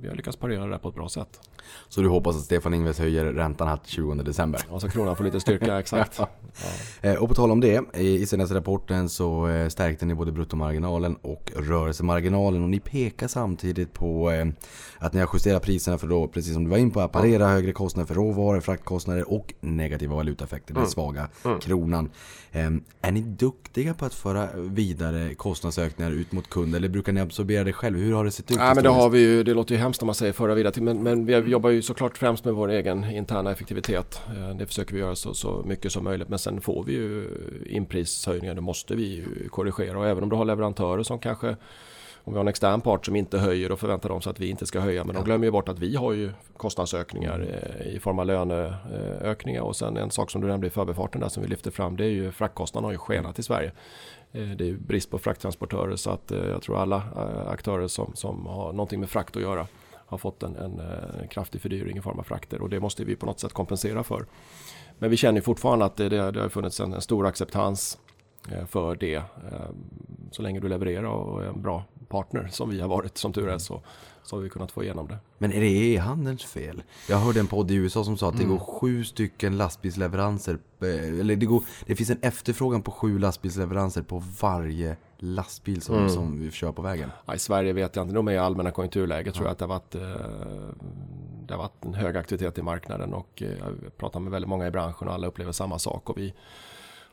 vi har lyckats parera det här på ett bra sätt. Så du hoppas att Stefan Ingves höjer räntan här till 20 december? Och så kronan får lite styrka, exakt. Ja. Eh, Och på tal om det, i senaste rapporten så stärkte ni både bruttomarginalen och rörelsemarginalen och ni pekar samtidigt på att ni har justerat priserna för då, precis som du var in på, att parera högre kostnader för råvaror, fraktkostnader och negativa valutaeffekter, den svaga kronan. Eh, Är ni duktiga på att föra vidare kostnadsökningar ut mot kund eller brukar ni absorbera det själv? Hur har det sett ut? Nej, men det har vi ju, det låter ju hemskt om man säger föra vidare till, men, men vi jobbar ju såklart främst med vår egen interna effektivitet. Eh, Det försöker vi göra så, så mycket som möjligt, men sen får vi ju inprishöjningar, då måste vi ju korrigera och även om du har leverantörer som kanske om vi har en extern part som inte höjer och förväntar de sig att vi inte ska höja. Men de glömmer ju bort att vi har ju kostnadsökningar eh, i form av löneökningar. Och sen en sak som du nämnde i förbifarten där som vi lyfter fram. Det är ju fraktkostnaderna har ju skenat i Sverige. Eh, det är brist på frakttransportörer så att eh, jag tror alla eh, aktörer som, som har någonting med frakt att göra har fått en, en, kraftig fördyring i form av frakter och det måste vi på något sätt kompensera för. Men vi känner fortfarande att det, det, det har funnits en, en stor acceptans för det. Så länge du levererar och är en bra partner som vi har varit som tur är så, så har vi kunnat få igenom det. Men är det e-handelns fel? Jag hörde en podd i USA som sa att det Mm. går sju stycken lastbilsleveranser. eh, Eller det, går, det finns en efterfrågan på sju lastbilsleveranser på varje lastbil som, Mm. som vi kör på vägen. Ja, I Sverige vet jag inte, de är i allmänna konjunkturläget tror jag att det har varit eh, det har varit en hög aktivitet i marknaden och eh, jag pratar med väldigt många i branschen och alla upplever samma sak och vi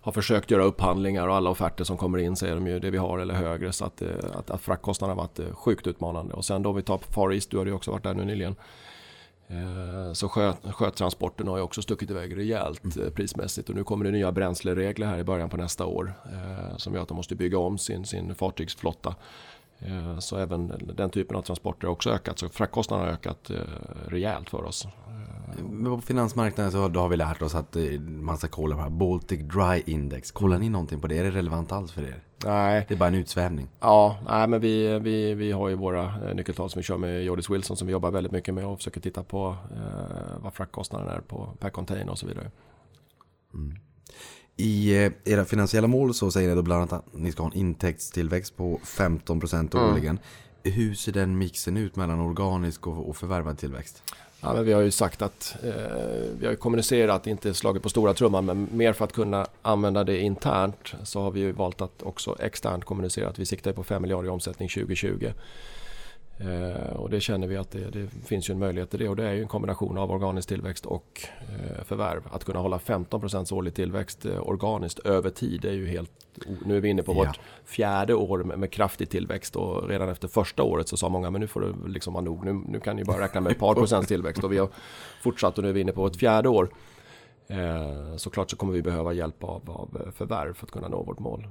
har försökt göra upphandlingar och alla offerter som kommer in säger de ju det vi har eller högre. Så att, eh, att, att fraktkostnaderna har varit eh, sjukt utmanande. Och sen då vi tar Far East, du har ju också varit där nu nyligen. Eh, Så sjö, sjötransporten har ju också stuckit iväg rejält eh, prismässigt. Och nu kommer det nya bränsleregler här i början på nästa år som gör att de måste bygga om sin, sin fartygsflotta. Eh, Så även den typen av transporter har också ökat så fraktkostnaderna har ökat eh, rejält för oss. Men på finansmarknaden så har, vi lärt oss att eh, man ska kolla på här Baltic Dry Index. Kollar ni någonting på det? Är det relevant alls för er? Nej, Det är bara en utsvävning. Ja, nej, men vi, vi, vi har ju våra eh, nyckeltal som vi kör med Jordis Wilson som vi jobbar väldigt mycket med och försöker titta på eh, vad fraktkostnaden är på, per container och så vidare. I eh, era finansiella mål så säger ni då bland annat att ni ska ha en intäktstillväxt på 15% årligen. Hur ser den mixen ut mellan organisk och, och förvärvad tillväxt? Ja, men vi har ju sagt att eh, vi har ju kommunicerat, inte slagit på stora trumman, men mer för att kunna använda det internt så har vi ju valt att också externt kommunicera att vi siktar på 5 miljarder i omsättning 2020. Eh, och det känner vi att det, det finns ju en möjlighet till det och det är ju en kombination av organisk tillväxt och eh, förvärv. Att kunna hålla 15% årlig tillväxt eh, organiskt över tid är ju helt... Nu är vi inne på Ja. vårt fjärde år med, med kraftig tillväxt och redan efter första året så sa många men nu får det liksom vara nog. Nu, nu kan ni bara räkna med ett par procents tillväxt och vi har fortsatt och nu är vi inne på ett fjärde år. Eh, såklart så kommer vi behöva hjälp av, av förvärv för att kunna nå vårt mål.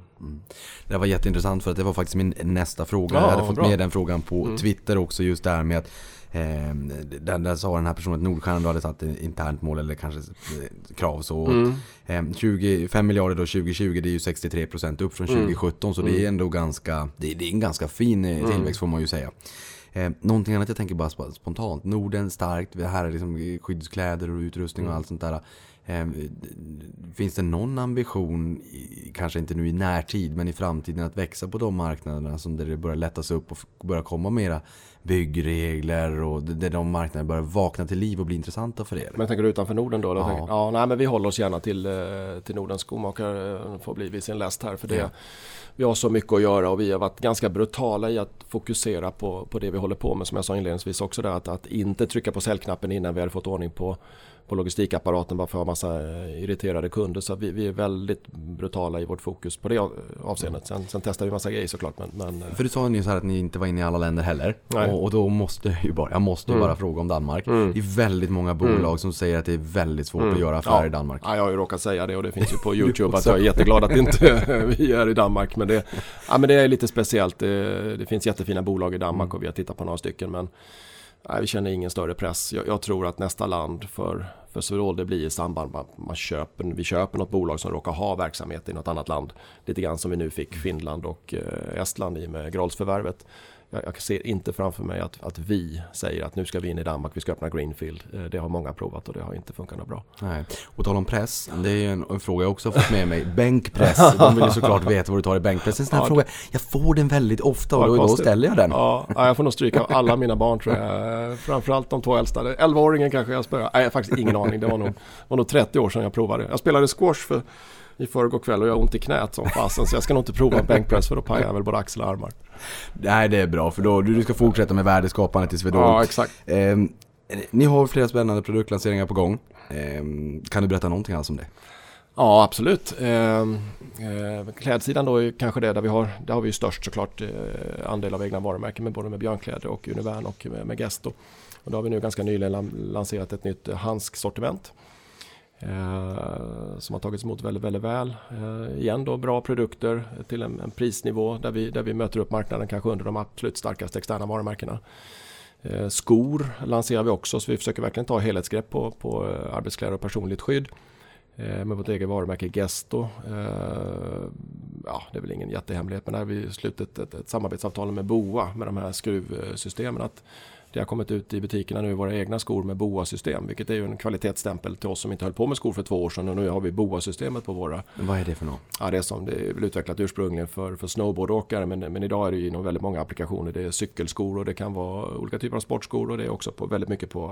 Det var jätteintressant för att det var faktiskt min nästa fråga. Ja, jag hade fått bra. med den frågan på Mm. Twitter också just där med att eh, där, där sa den här personen att Nordstjärnan då hade satt ett internt mål eller kanske eh, krav så. Mm. Eh, 20, 5 miljarder då 2020 det är ju 63% upp från Mm. 2017 så det är ändå ganska, det, det är en ganska fin eh, Mm. tillväxt får man ju säga. Eh, någonting annat jag tänker bara sp- spontant. Norden starkt, det här är liksom skyddskläder och utrustning och Mm. allt sånt där. Eh, finns det någon ambition, kanske inte nu i närtid, men i framtiden att växa på de marknaderna som där det börjar lättas upp och börjar komma mera byggregler och där de marknaderna börjar vakna till liv och bli intressanta för er? Men tänker du utanför Norden då? Ja. tänker- ja nej, men vi håller oss gärna till, eh, till Nordens skomakare eh, får bli vid sin läst här. För det, Ja. Vi har så mycket att göra och vi har varit ganska brutala i att fokusera på, på det vi håller på med. Som jag sa inledningsvis också där, att, att inte trycka på säljknappen innan vi hade fått ordning på, på logistikapparaten bara för att ha massa eh, irriterade kunder. Så vi, vi är väldigt brutala i vårt fokus på det av- avseendet. Sen, sen testar vi massa grejer såklart. Men, men eh, För du sa nyss här att ni inte var inne i alla länder heller. Och, och då måste jag ju bara, jag måste Mm. bara fråga om Danmark. Mm. Det är väldigt många bolag som säger att det är väldigt svårt att göra affärer Ja. i Danmark. Ja, jag har ju råkat säga det och det finns ju på YouTube att jag är jätteglad att inte vi är i Danmark. Men det, ja, men det är lite speciellt. Det, det finns jättefina bolag i Danmark och vi har tittat på några stycken. Men nej, vi känner ingen större press. Jag, jag tror att nästa land för, för Swedol det blir i samband med att man köper, vi köper något bolag som råkar ha verksamhet i något annat land. Lite grann som vi nu fick Finland och eh, Estland i med Grolls-förvärvet. Jag, jag ser inte framför mig att, att vi säger att nu ska vi in i Danmark, vi ska öppna Greenfield. Eh, Det har många provat och det har inte funkat något bra. Nej. Och tal om press, det är ju en, en fråga jag också har fått med mig. Bänkpress, de vill ju såklart veta vad du tar i bänkpress. En sån här Ja. fråga, jag får den väldigt ofta och då, då ställer jag den. Ja, ja, jag får nog stryka av alla mina barn tror jag. Framförallt de två äldsta. 11-åringen kanske jag spöade. Nej, jag har faktiskt ingen aning. Det var nog, var nog 30 år sedan jag provade. Jag spelade squash för, i förrgår kväll och jag har ont i knät som fasen. Så jag ska nog inte prova en bänkpress för då pajar jag väl både axlar och armar. Nej, det är bra för då du ska fortsätta med värdeskapandet i Swedol. Ja, exakt. Ehm, ni har flera spännande produktlanseringar på gång. Ehm, kan du berätta någonting alls om det? Ja, absolut. Eh, eh, klädsidan då är kanske det där vi har, där har vi ju störst såklart eh, andel av egna varumärken med både med Björnkläder och Univern och med, Gesto. Och då har vi nu ganska nyligen lan- lanserat ett nytt eh, handsksortiment. Eh, som har tagits emot väldigt, väldigt väl. Eh, igen då bra produkter till en, en prisnivå där vi, där vi möter upp marknaden kanske under de absolut starkaste externa varumärkena. Eh, skor lanserar vi också så vi försöker verkligen ta helhetsgrepp på, på eh, arbetskläder och personligt skydd. Eh, med vårt eget varumärke Gesto. Eh, ja, det är väl ingen jättehemlighet men där har vi slutit ett, ett samarbetsavtal med Boa med de här skruvsystemen. Att det har kommit ut i butikerna nu våra egna skor med Boa-system vilket är ju en kvalitetsstämpel till oss som inte höll på med skor för två år sedan och nu har vi Boa-systemet på våra Vad är det för något? Ja, det är som det är väl utvecklat ursprungligen för, för snowboardåkare men, men idag är det ju inom väldigt många applikationer. Det är cykelskor och det kan vara olika typer av sportskor och det är också på, väldigt mycket på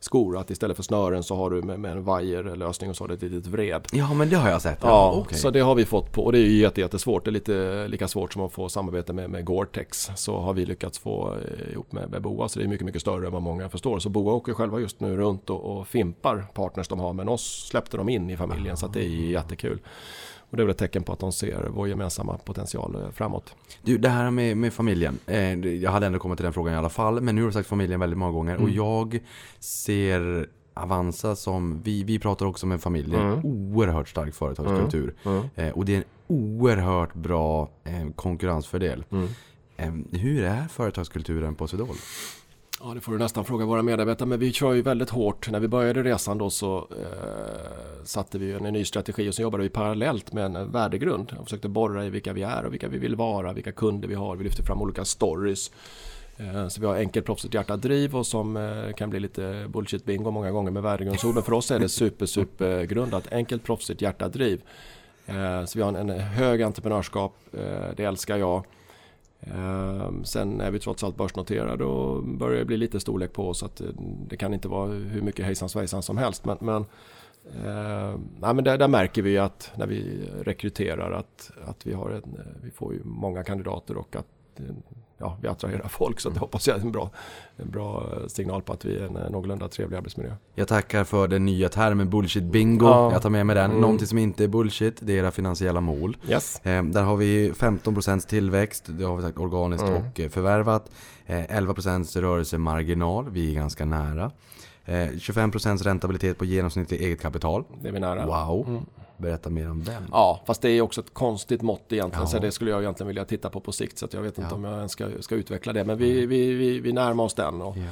arbetsskor. Att istället för snören så har du med, med en vajerlösning och så har du ett litet vred. Ja, men det har jag sett. Ja, okej. så det har vi fått på och det är ju jätte, jättesvårt. Det är lite lika svårt som att få samarbete med, med Gore-Tex. Så har vi lyckats få eh, ihop med, med Boa så det är mycket, mycket större än vad många förstår. Så Boa åker själva just nu runt och, och fimpar partners de har men oss släppte de in i familjen så att det är jättekul. Och det är väl ett tecken på att de ser vår gemensamma potential eh, framåt. Du, det här med, med familjen. Eh, jag hade ändå kommit till den frågan i alla fall. Men nu har du sagt familjen väldigt många gånger. Mm. Och jag ser Avanza som, vi, vi pratar också med familj, det är en Mm. oerhört stark företagskultur. Eh, och det är en oerhört bra konkurrensfördel. Mm. Hur är företagskulturen på Swedol? Ja, det får du nästan fråga våra medarbetare. Men vi kör ju väldigt hårt. När vi började resan då så eh, satte vi en, ny strategi och så jobbade vi parallellt med en, värdegrund. Jag försökte borra i vilka vi är och vilka vi vill vara, vilka kunder vi har. Vi lyfter fram olika stories. Eh, Så vi har enkelt, proffsigt hjärta, driv och som eh, kan bli lite bullshit bingo många gånger med värdegrundsord. Men För oss är det super, super grundat. Enkelt, proffsigt hjärta, driv. Eh, så vi har en, en hög entreprenörskap. Eh, det älskar jag. Ehm, sen är vi trots allt börsnoterade och börjar det bli lite storlek på oss. Att eh, det kan inte vara hur mycket hejsan svejsan som helst. Men, men, eh, nej, men där, där märker vi att när vi rekryterar att, att vi, har en, eh, vi får ju många kandidater och att eh, ja, vi attraherar folk. Så det hoppas jag är en bra, en bra signal på att vi är en eh, någorlunda trevlig arbetsmiljö. Jag tackar för den nya termen bullshit bingo. Ja. Jag tar med mig den. Mm. Någonting som inte är bullshit, det är era finansiella mål. Yes. Eh, där har vi 15% tillväxt, det har vi sagt organiskt Mm. och eh, förvärvat. Eh, 11% rörelsemarginal, vi är ganska nära. Eh, 25% räntabilitet på genomsnittligt eget kapital. Det är vi nära. Wow. Berätta mer om den. Ja, fast det är också ett konstigt mått egentligen. Ja. Så det skulle jag egentligen vilja titta på på sikt. Så att jag vet inte Ja. om jag ens ska, ska utveckla det. Men vi, vi, vi, vi närmar oss den. Och, Ja.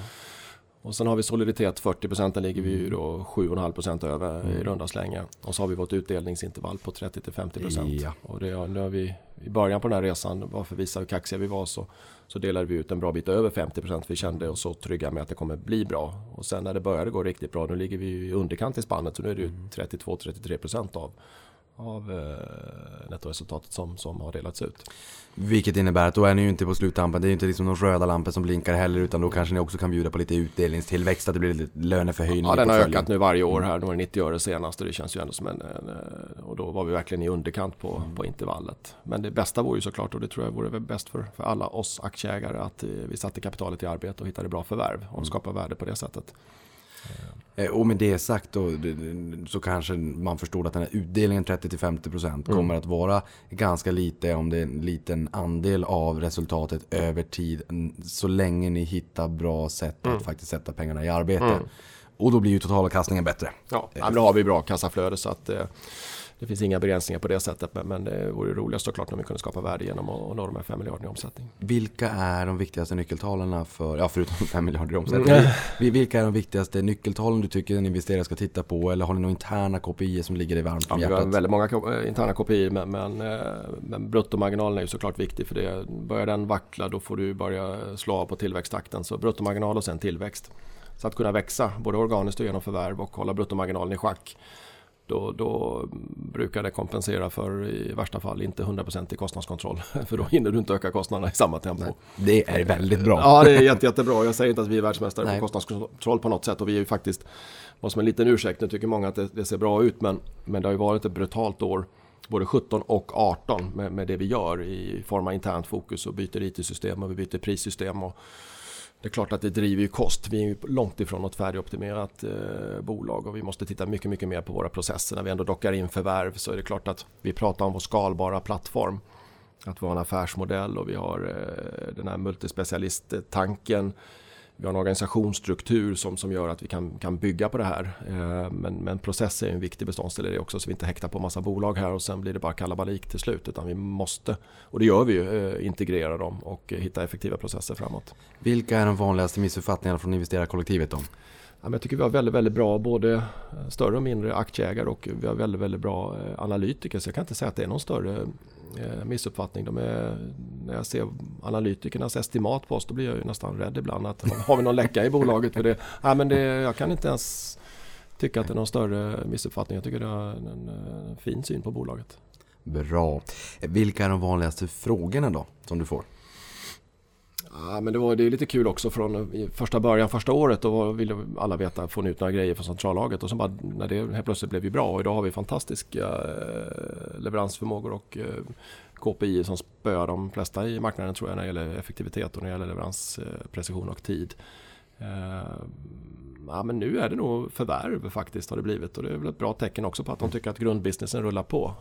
Och sen har vi soliditet 40% den ligger vi ju då 7,5% över Mm. i runda slängar. Och så har vi vårt utdelningsintervall på 30-50%. Ja. Och det, nu har vi i början på den här resan, bara för att visa hur kaxiga vi var, så, så delade vi ut en bra bit över 50% vi kände oss så trygga med att det kommer bli bra. Och sen när det började gå riktigt bra, nu ligger vi i underkant i spannet, så nu är det ju 32-33% av, av eh, nettoresultatet som, som har delats ut. Vilket innebär att då är ni ju inte på sluttampen. Det är ju inte liksom de röda lampor som blinkar heller. Utan då kanske ni också kan bjuda på lite utdelningstillväxt. Att det blir lite löneförhöjning Ja, den har ökat nu varje år här. Nu var det 90 öre senast och det känns ju ändå som en, en eh, och då var vi verkligen i underkant på, på intervallet. Men det bästa vore ju såklart och det tror jag vore bäst för, för alla oss aktieägare att eh, vi satte kapitalet i arbete och hittade bra förvärv och skapade värde på det sättet. Eh, Och med det sagt då, så kanske man förstår att den här utdelningen 30-50% kommer att vara ganska lite om det är en liten andel av resultatet över tid. Så länge ni hittar bra sätt att faktiskt sätta pengarna i arbete. Och då blir ju totalavkastningen bättre. Ja, men då har vi bra kassaflöde så att eh, det finns inga begränsningar på det sättet. Men, men det vore roligast såklart om vi kunde skapa värde genom att nå de här 5 miljarderna i omsättning. Vilka är de viktigaste nyckeltalen för, ja förutom 5 miljarder i omsättning. Vi- Vilka är de viktigaste nyckeltalen du tycker en investerare ska titta på? Eller har ni några interna KPI som ligger dig varmt Ja, om vi har hjärtat? väldigt många eh, interna KPI men, men, eh, men bruttomarginalen är ju såklart viktig för det. Börjar den vackla då får du börja slå av på tillväxttakten. Så bruttomarginal och sen tillväxt. Så att kunna växa både organiskt och genom förvärv och hålla bruttomarginalen i schack. Då, då brukar det kompensera för i värsta fall inte 100% i kostnadskontroll. För då hinner du inte öka kostnaderna i samma tempo. Det är väldigt bra. Ja, det är jätte, jättebra. Jag säger inte att vi är världsmästare Nej. på kostnadskontroll på något sätt. Och vi är ju faktiskt, vad som en liten ursäkt, nu tycker många att det, det ser bra ut. Men, men det har ju varit ett brutalt år, både 17 och 18 med, med det vi gör i form av internt fokus och byter IT-system och vi byter prissystem. Och det är klart att det driver ju kost. Vi är ju långt ifrån något färdigoptimerat eh, bolag och vi måste titta mycket, mycket mer på våra processer. När vi ändå dockar in förvärv så är det klart att vi pratar om vår skalbara plattform. Att vi har en affärsmodell och vi har eh, den här multispecialisttanken. Vi har en organisationsstruktur som, som gör att vi kan, kan bygga på det här. Eh, men, men process är en viktig beståndsdel i det också så vi inte häktar på massa bolag här och sen blir det bara kalabalik till slut. Utan vi måste, och det gör vi ju, eh, integrera dem och hitta effektiva processer framåt. Vilka är de vanligaste missuppfattningarna från investerarkollektivet då? Ja, jag tycker vi har väldigt, väldigt bra både eh, större och mindre aktieägare och vi har väldigt, väldigt bra eh, analytiker. Så jag kan inte säga att det är någon större eh, missuppfattning. De är, när jag ser analytikernas estimat på oss då blir jag ju nästan rädd ibland. Att, har vi någon läcka i bolaget? För det, ja, men det, jag kan inte ens tycka att det är någon större missuppfattning. Jag tycker det är en, en, fin syn på bolaget. Bra. Vilka är de vanligaste frågorna då som du får? Ja, men det, var, det är lite kul också från eh, första början, första året. Då ville alla veta, få ut några grejer från centrallaget. Och så bara, när det helt plötsligt blev vi bra. Och idag har vi fantastiska eh, leveransförmågor och eh, KPI som spöar de flesta i marknaden tror jag när det gäller effektivitet och när det gäller leveransprecision och tid. Ja, men nu är det nog förvärv faktiskt har det blivit och det är väl ett bra tecken också på att de tycker att grundbusinessen rullar på.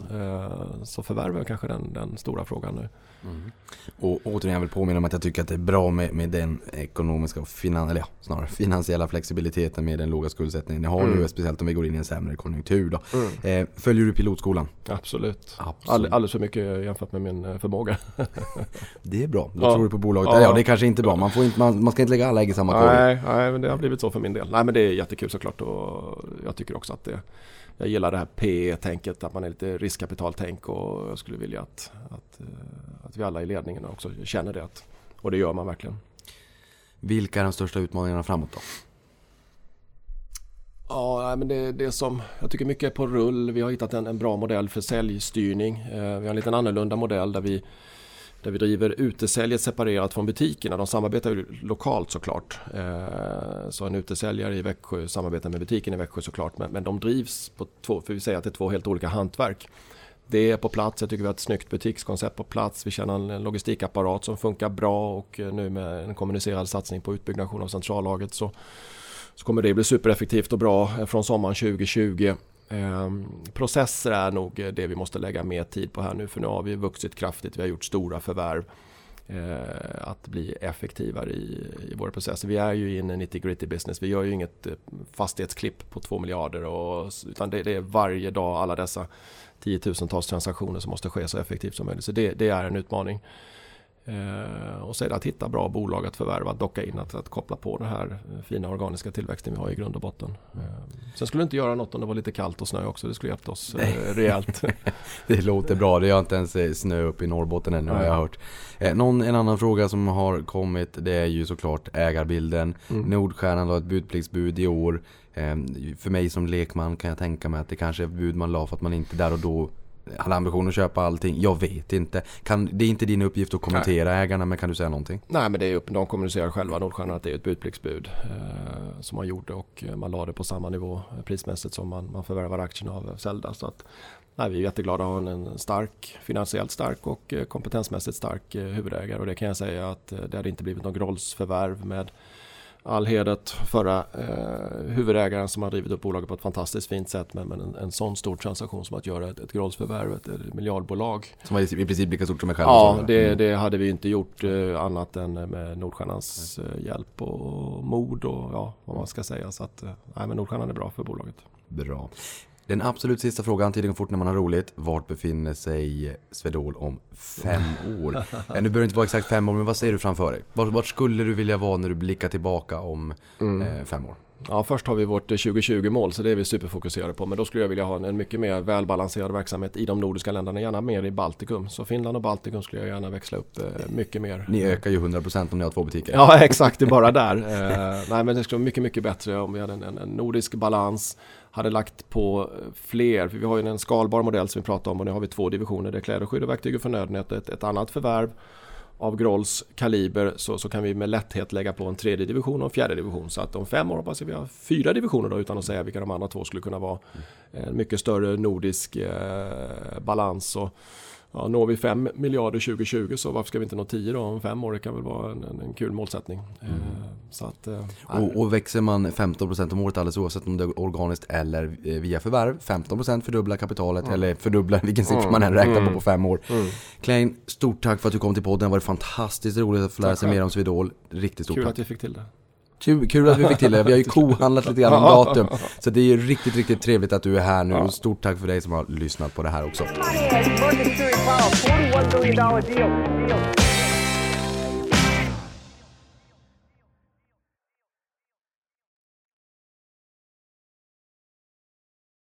Så förvärv är kanske den, den stora frågan nu. Och återigen vill påminna om att jag tycker att det är bra med, med den ekonomiska och finan, eller ja, snarare finansiella flexibiliteten med den låga skuldsättningen ni har Mm. nu, speciellt om vi går in i en sämre konjunktur då. Eh, följer du pilotskolan? Absolut. Absolut. All, alldeles för mycket jämfört med min eh, förmåga. Det är bra, då Ja. tror du på bolaget. Ja. Ja. det kanske inte är bra, man, får inte, man, man ska inte lägga alla ägg i samma korg. nej, nej, men det har blivit så för min del. Nej, men det är jättekul såklart och jag tycker också att det jag gillar det här PE-tänket, att man är lite riskkapitaltänk och jag skulle vilja att, att, eh, att vi alla i ledningen också känner det. Och det gör man verkligen. Vilka är de största utmaningarna framåt då? Ja, men det, det som jag tycker mycket är på rull. Vi har hittat en, en bra modell för säljstyrning. Eh, vi har en liten annorlunda modell där vi, där vi driver utesäljet separerat från butikerna. De samarbetar ju lokalt såklart. Eh, så en utesäljare i Växjö samarbetar med butiken i Växjö såklart. Men, men de drivs på två, för vi säger att det är två helt olika hantverk. Det är på plats, jag tycker vi har ett snyggt butikskoncept på plats. Vi känner en logistikapparat som funkar bra och eh, nu med en kommunicerad satsning på utbyggnation av centrallaget så så kommer det bli supereffektivt och bra eh, från sommaren 2020. Ehm, processer är nog det vi måste lägga mer tid på här nu för nu har vi vuxit kraftigt, vi har gjort stora förvärv. Eh, att bli effektivare i, i våra processer. Vi är ju i en nitty gritty business. Vi gör ju inget eh, fastighetsklipp på 2 miljarder och, utan det, det är varje dag alla dessa tiotusentals transaktioner som måste ske så effektivt som möjligt. Så det, det är en utmaning. Eh, och sen att hitta bra bolag att förvärva, att docka in, att, att koppla på den här fina organiska tillväxten vi har i grund och botten. Eh, sen skulle det inte göra något om det var lite kallt och snö också, det skulle hjälpt oss eh, rejält. Det låter bra, det har inte ens eh, snö upp i Norrbotten ännu har jag hört. Eh, någon, en annan fråga som har kommit det är ju såklart ägarbilden. Mm. Nordstjärnan la ett budpliktsbud i år. Eh, för mig som lekman kan jag tänka mig att det kanske är ett bud man la för att man inte där och då hade ambition att köpa allting. Jag vet inte. Kan, det är inte din uppgift att kommentera ägarna men kan du säga någonting? Nej men det är upp, de kommunicerar själva, Nordstjärnan, att det är ett budpliktsbud eh, som man gjorde och eh, man la det på samma nivå eh, prismässigt som man, man förvärvar aktierna av Zelda. Så att, nej, vi är jätteglada att ha en stark, finansiellt stark och eh, kompetensmässigt stark eh, huvudägare och det kan jag säga att eh, det hade inte blivit något rollsförvärv med all heder förra eh, huvudägaren som har drivit upp bolaget på ett fantastiskt fint sätt. Men, men en, en sån stor transaktion som att göra ett, ett Grolls-förvärv, ett, ett miljardbolag. Som var i i princip lika stort som mig själv. Ja, det, Mm. det hade vi inte gjort eh, annat än med Nordstjärnans eh, hjälp och mod och ja, vad man ska säga. Så att, eh, nej, men Nordstjärnan är bra för bolaget. Bra. Den absolut sista frågan, tiden går fort när man har roligt. Vart befinner sig Swedol om fem år? Eh, nu behöver det inte vara exakt fem år, men vad ser du framför dig? Vart, vart skulle du vilja vara när du blickar tillbaka om eh, fem år? Ja, först har vi vårt eh, 2020-mål så det är vi superfokuserade på. Men då skulle jag vilja ha en, mycket mer välbalanserad verksamhet i de nordiska länderna, gärna mer i Baltikum. Så Finland och Baltikum skulle jag gärna växla upp eh, mycket mer. Ni ökar ju 100% om ni har två butiker. Ja, exakt. Det är bara där. Eh, nej, men det skulle vara mycket, mycket bättre om vi hade en, en nordisk balans. Hade lagt på eh, fler, för vi har ju en skalbar modell som vi pratar om och nu har vi två divisioner. Det är kläder, skydd och verktyg och förnödenhet. Ett, ett annat förvärv av Grolls kaliber så, så kan vi med lätthet lägga på en tredje division och en fjärde division. Så att om fem år hoppas jag vi har fyra divisioner då utan att säga vilka de andra två skulle kunna vara. En mycket större nordisk eh, balans. Och, Ja, når vi 5 miljarder 2020 så varför ska vi inte nå 10 då om fem år? Det kan väl vara en, en, kul målsättning. Eh, Så att, eh, Och, och växer man 15% om året alldeles oavsett om det är organiskt eller eh, via förvärv 15% fördubblar kapitalet eller fördubblar vilken siffra man än räknar på på fem år. Klein, stort tack för att du kom till podden. Det var fantastiskt roligt att få lära sig mer om Swedol. Riktigt stort kul tack. att vi fick till det. Kul, kul att vi fick till det. Vi har ju kohandlat lite grann om datum. Så det är ju riktigt, riktigt trevligt att du är här nu. Och stort tack för dig som har lyssnat på det här också.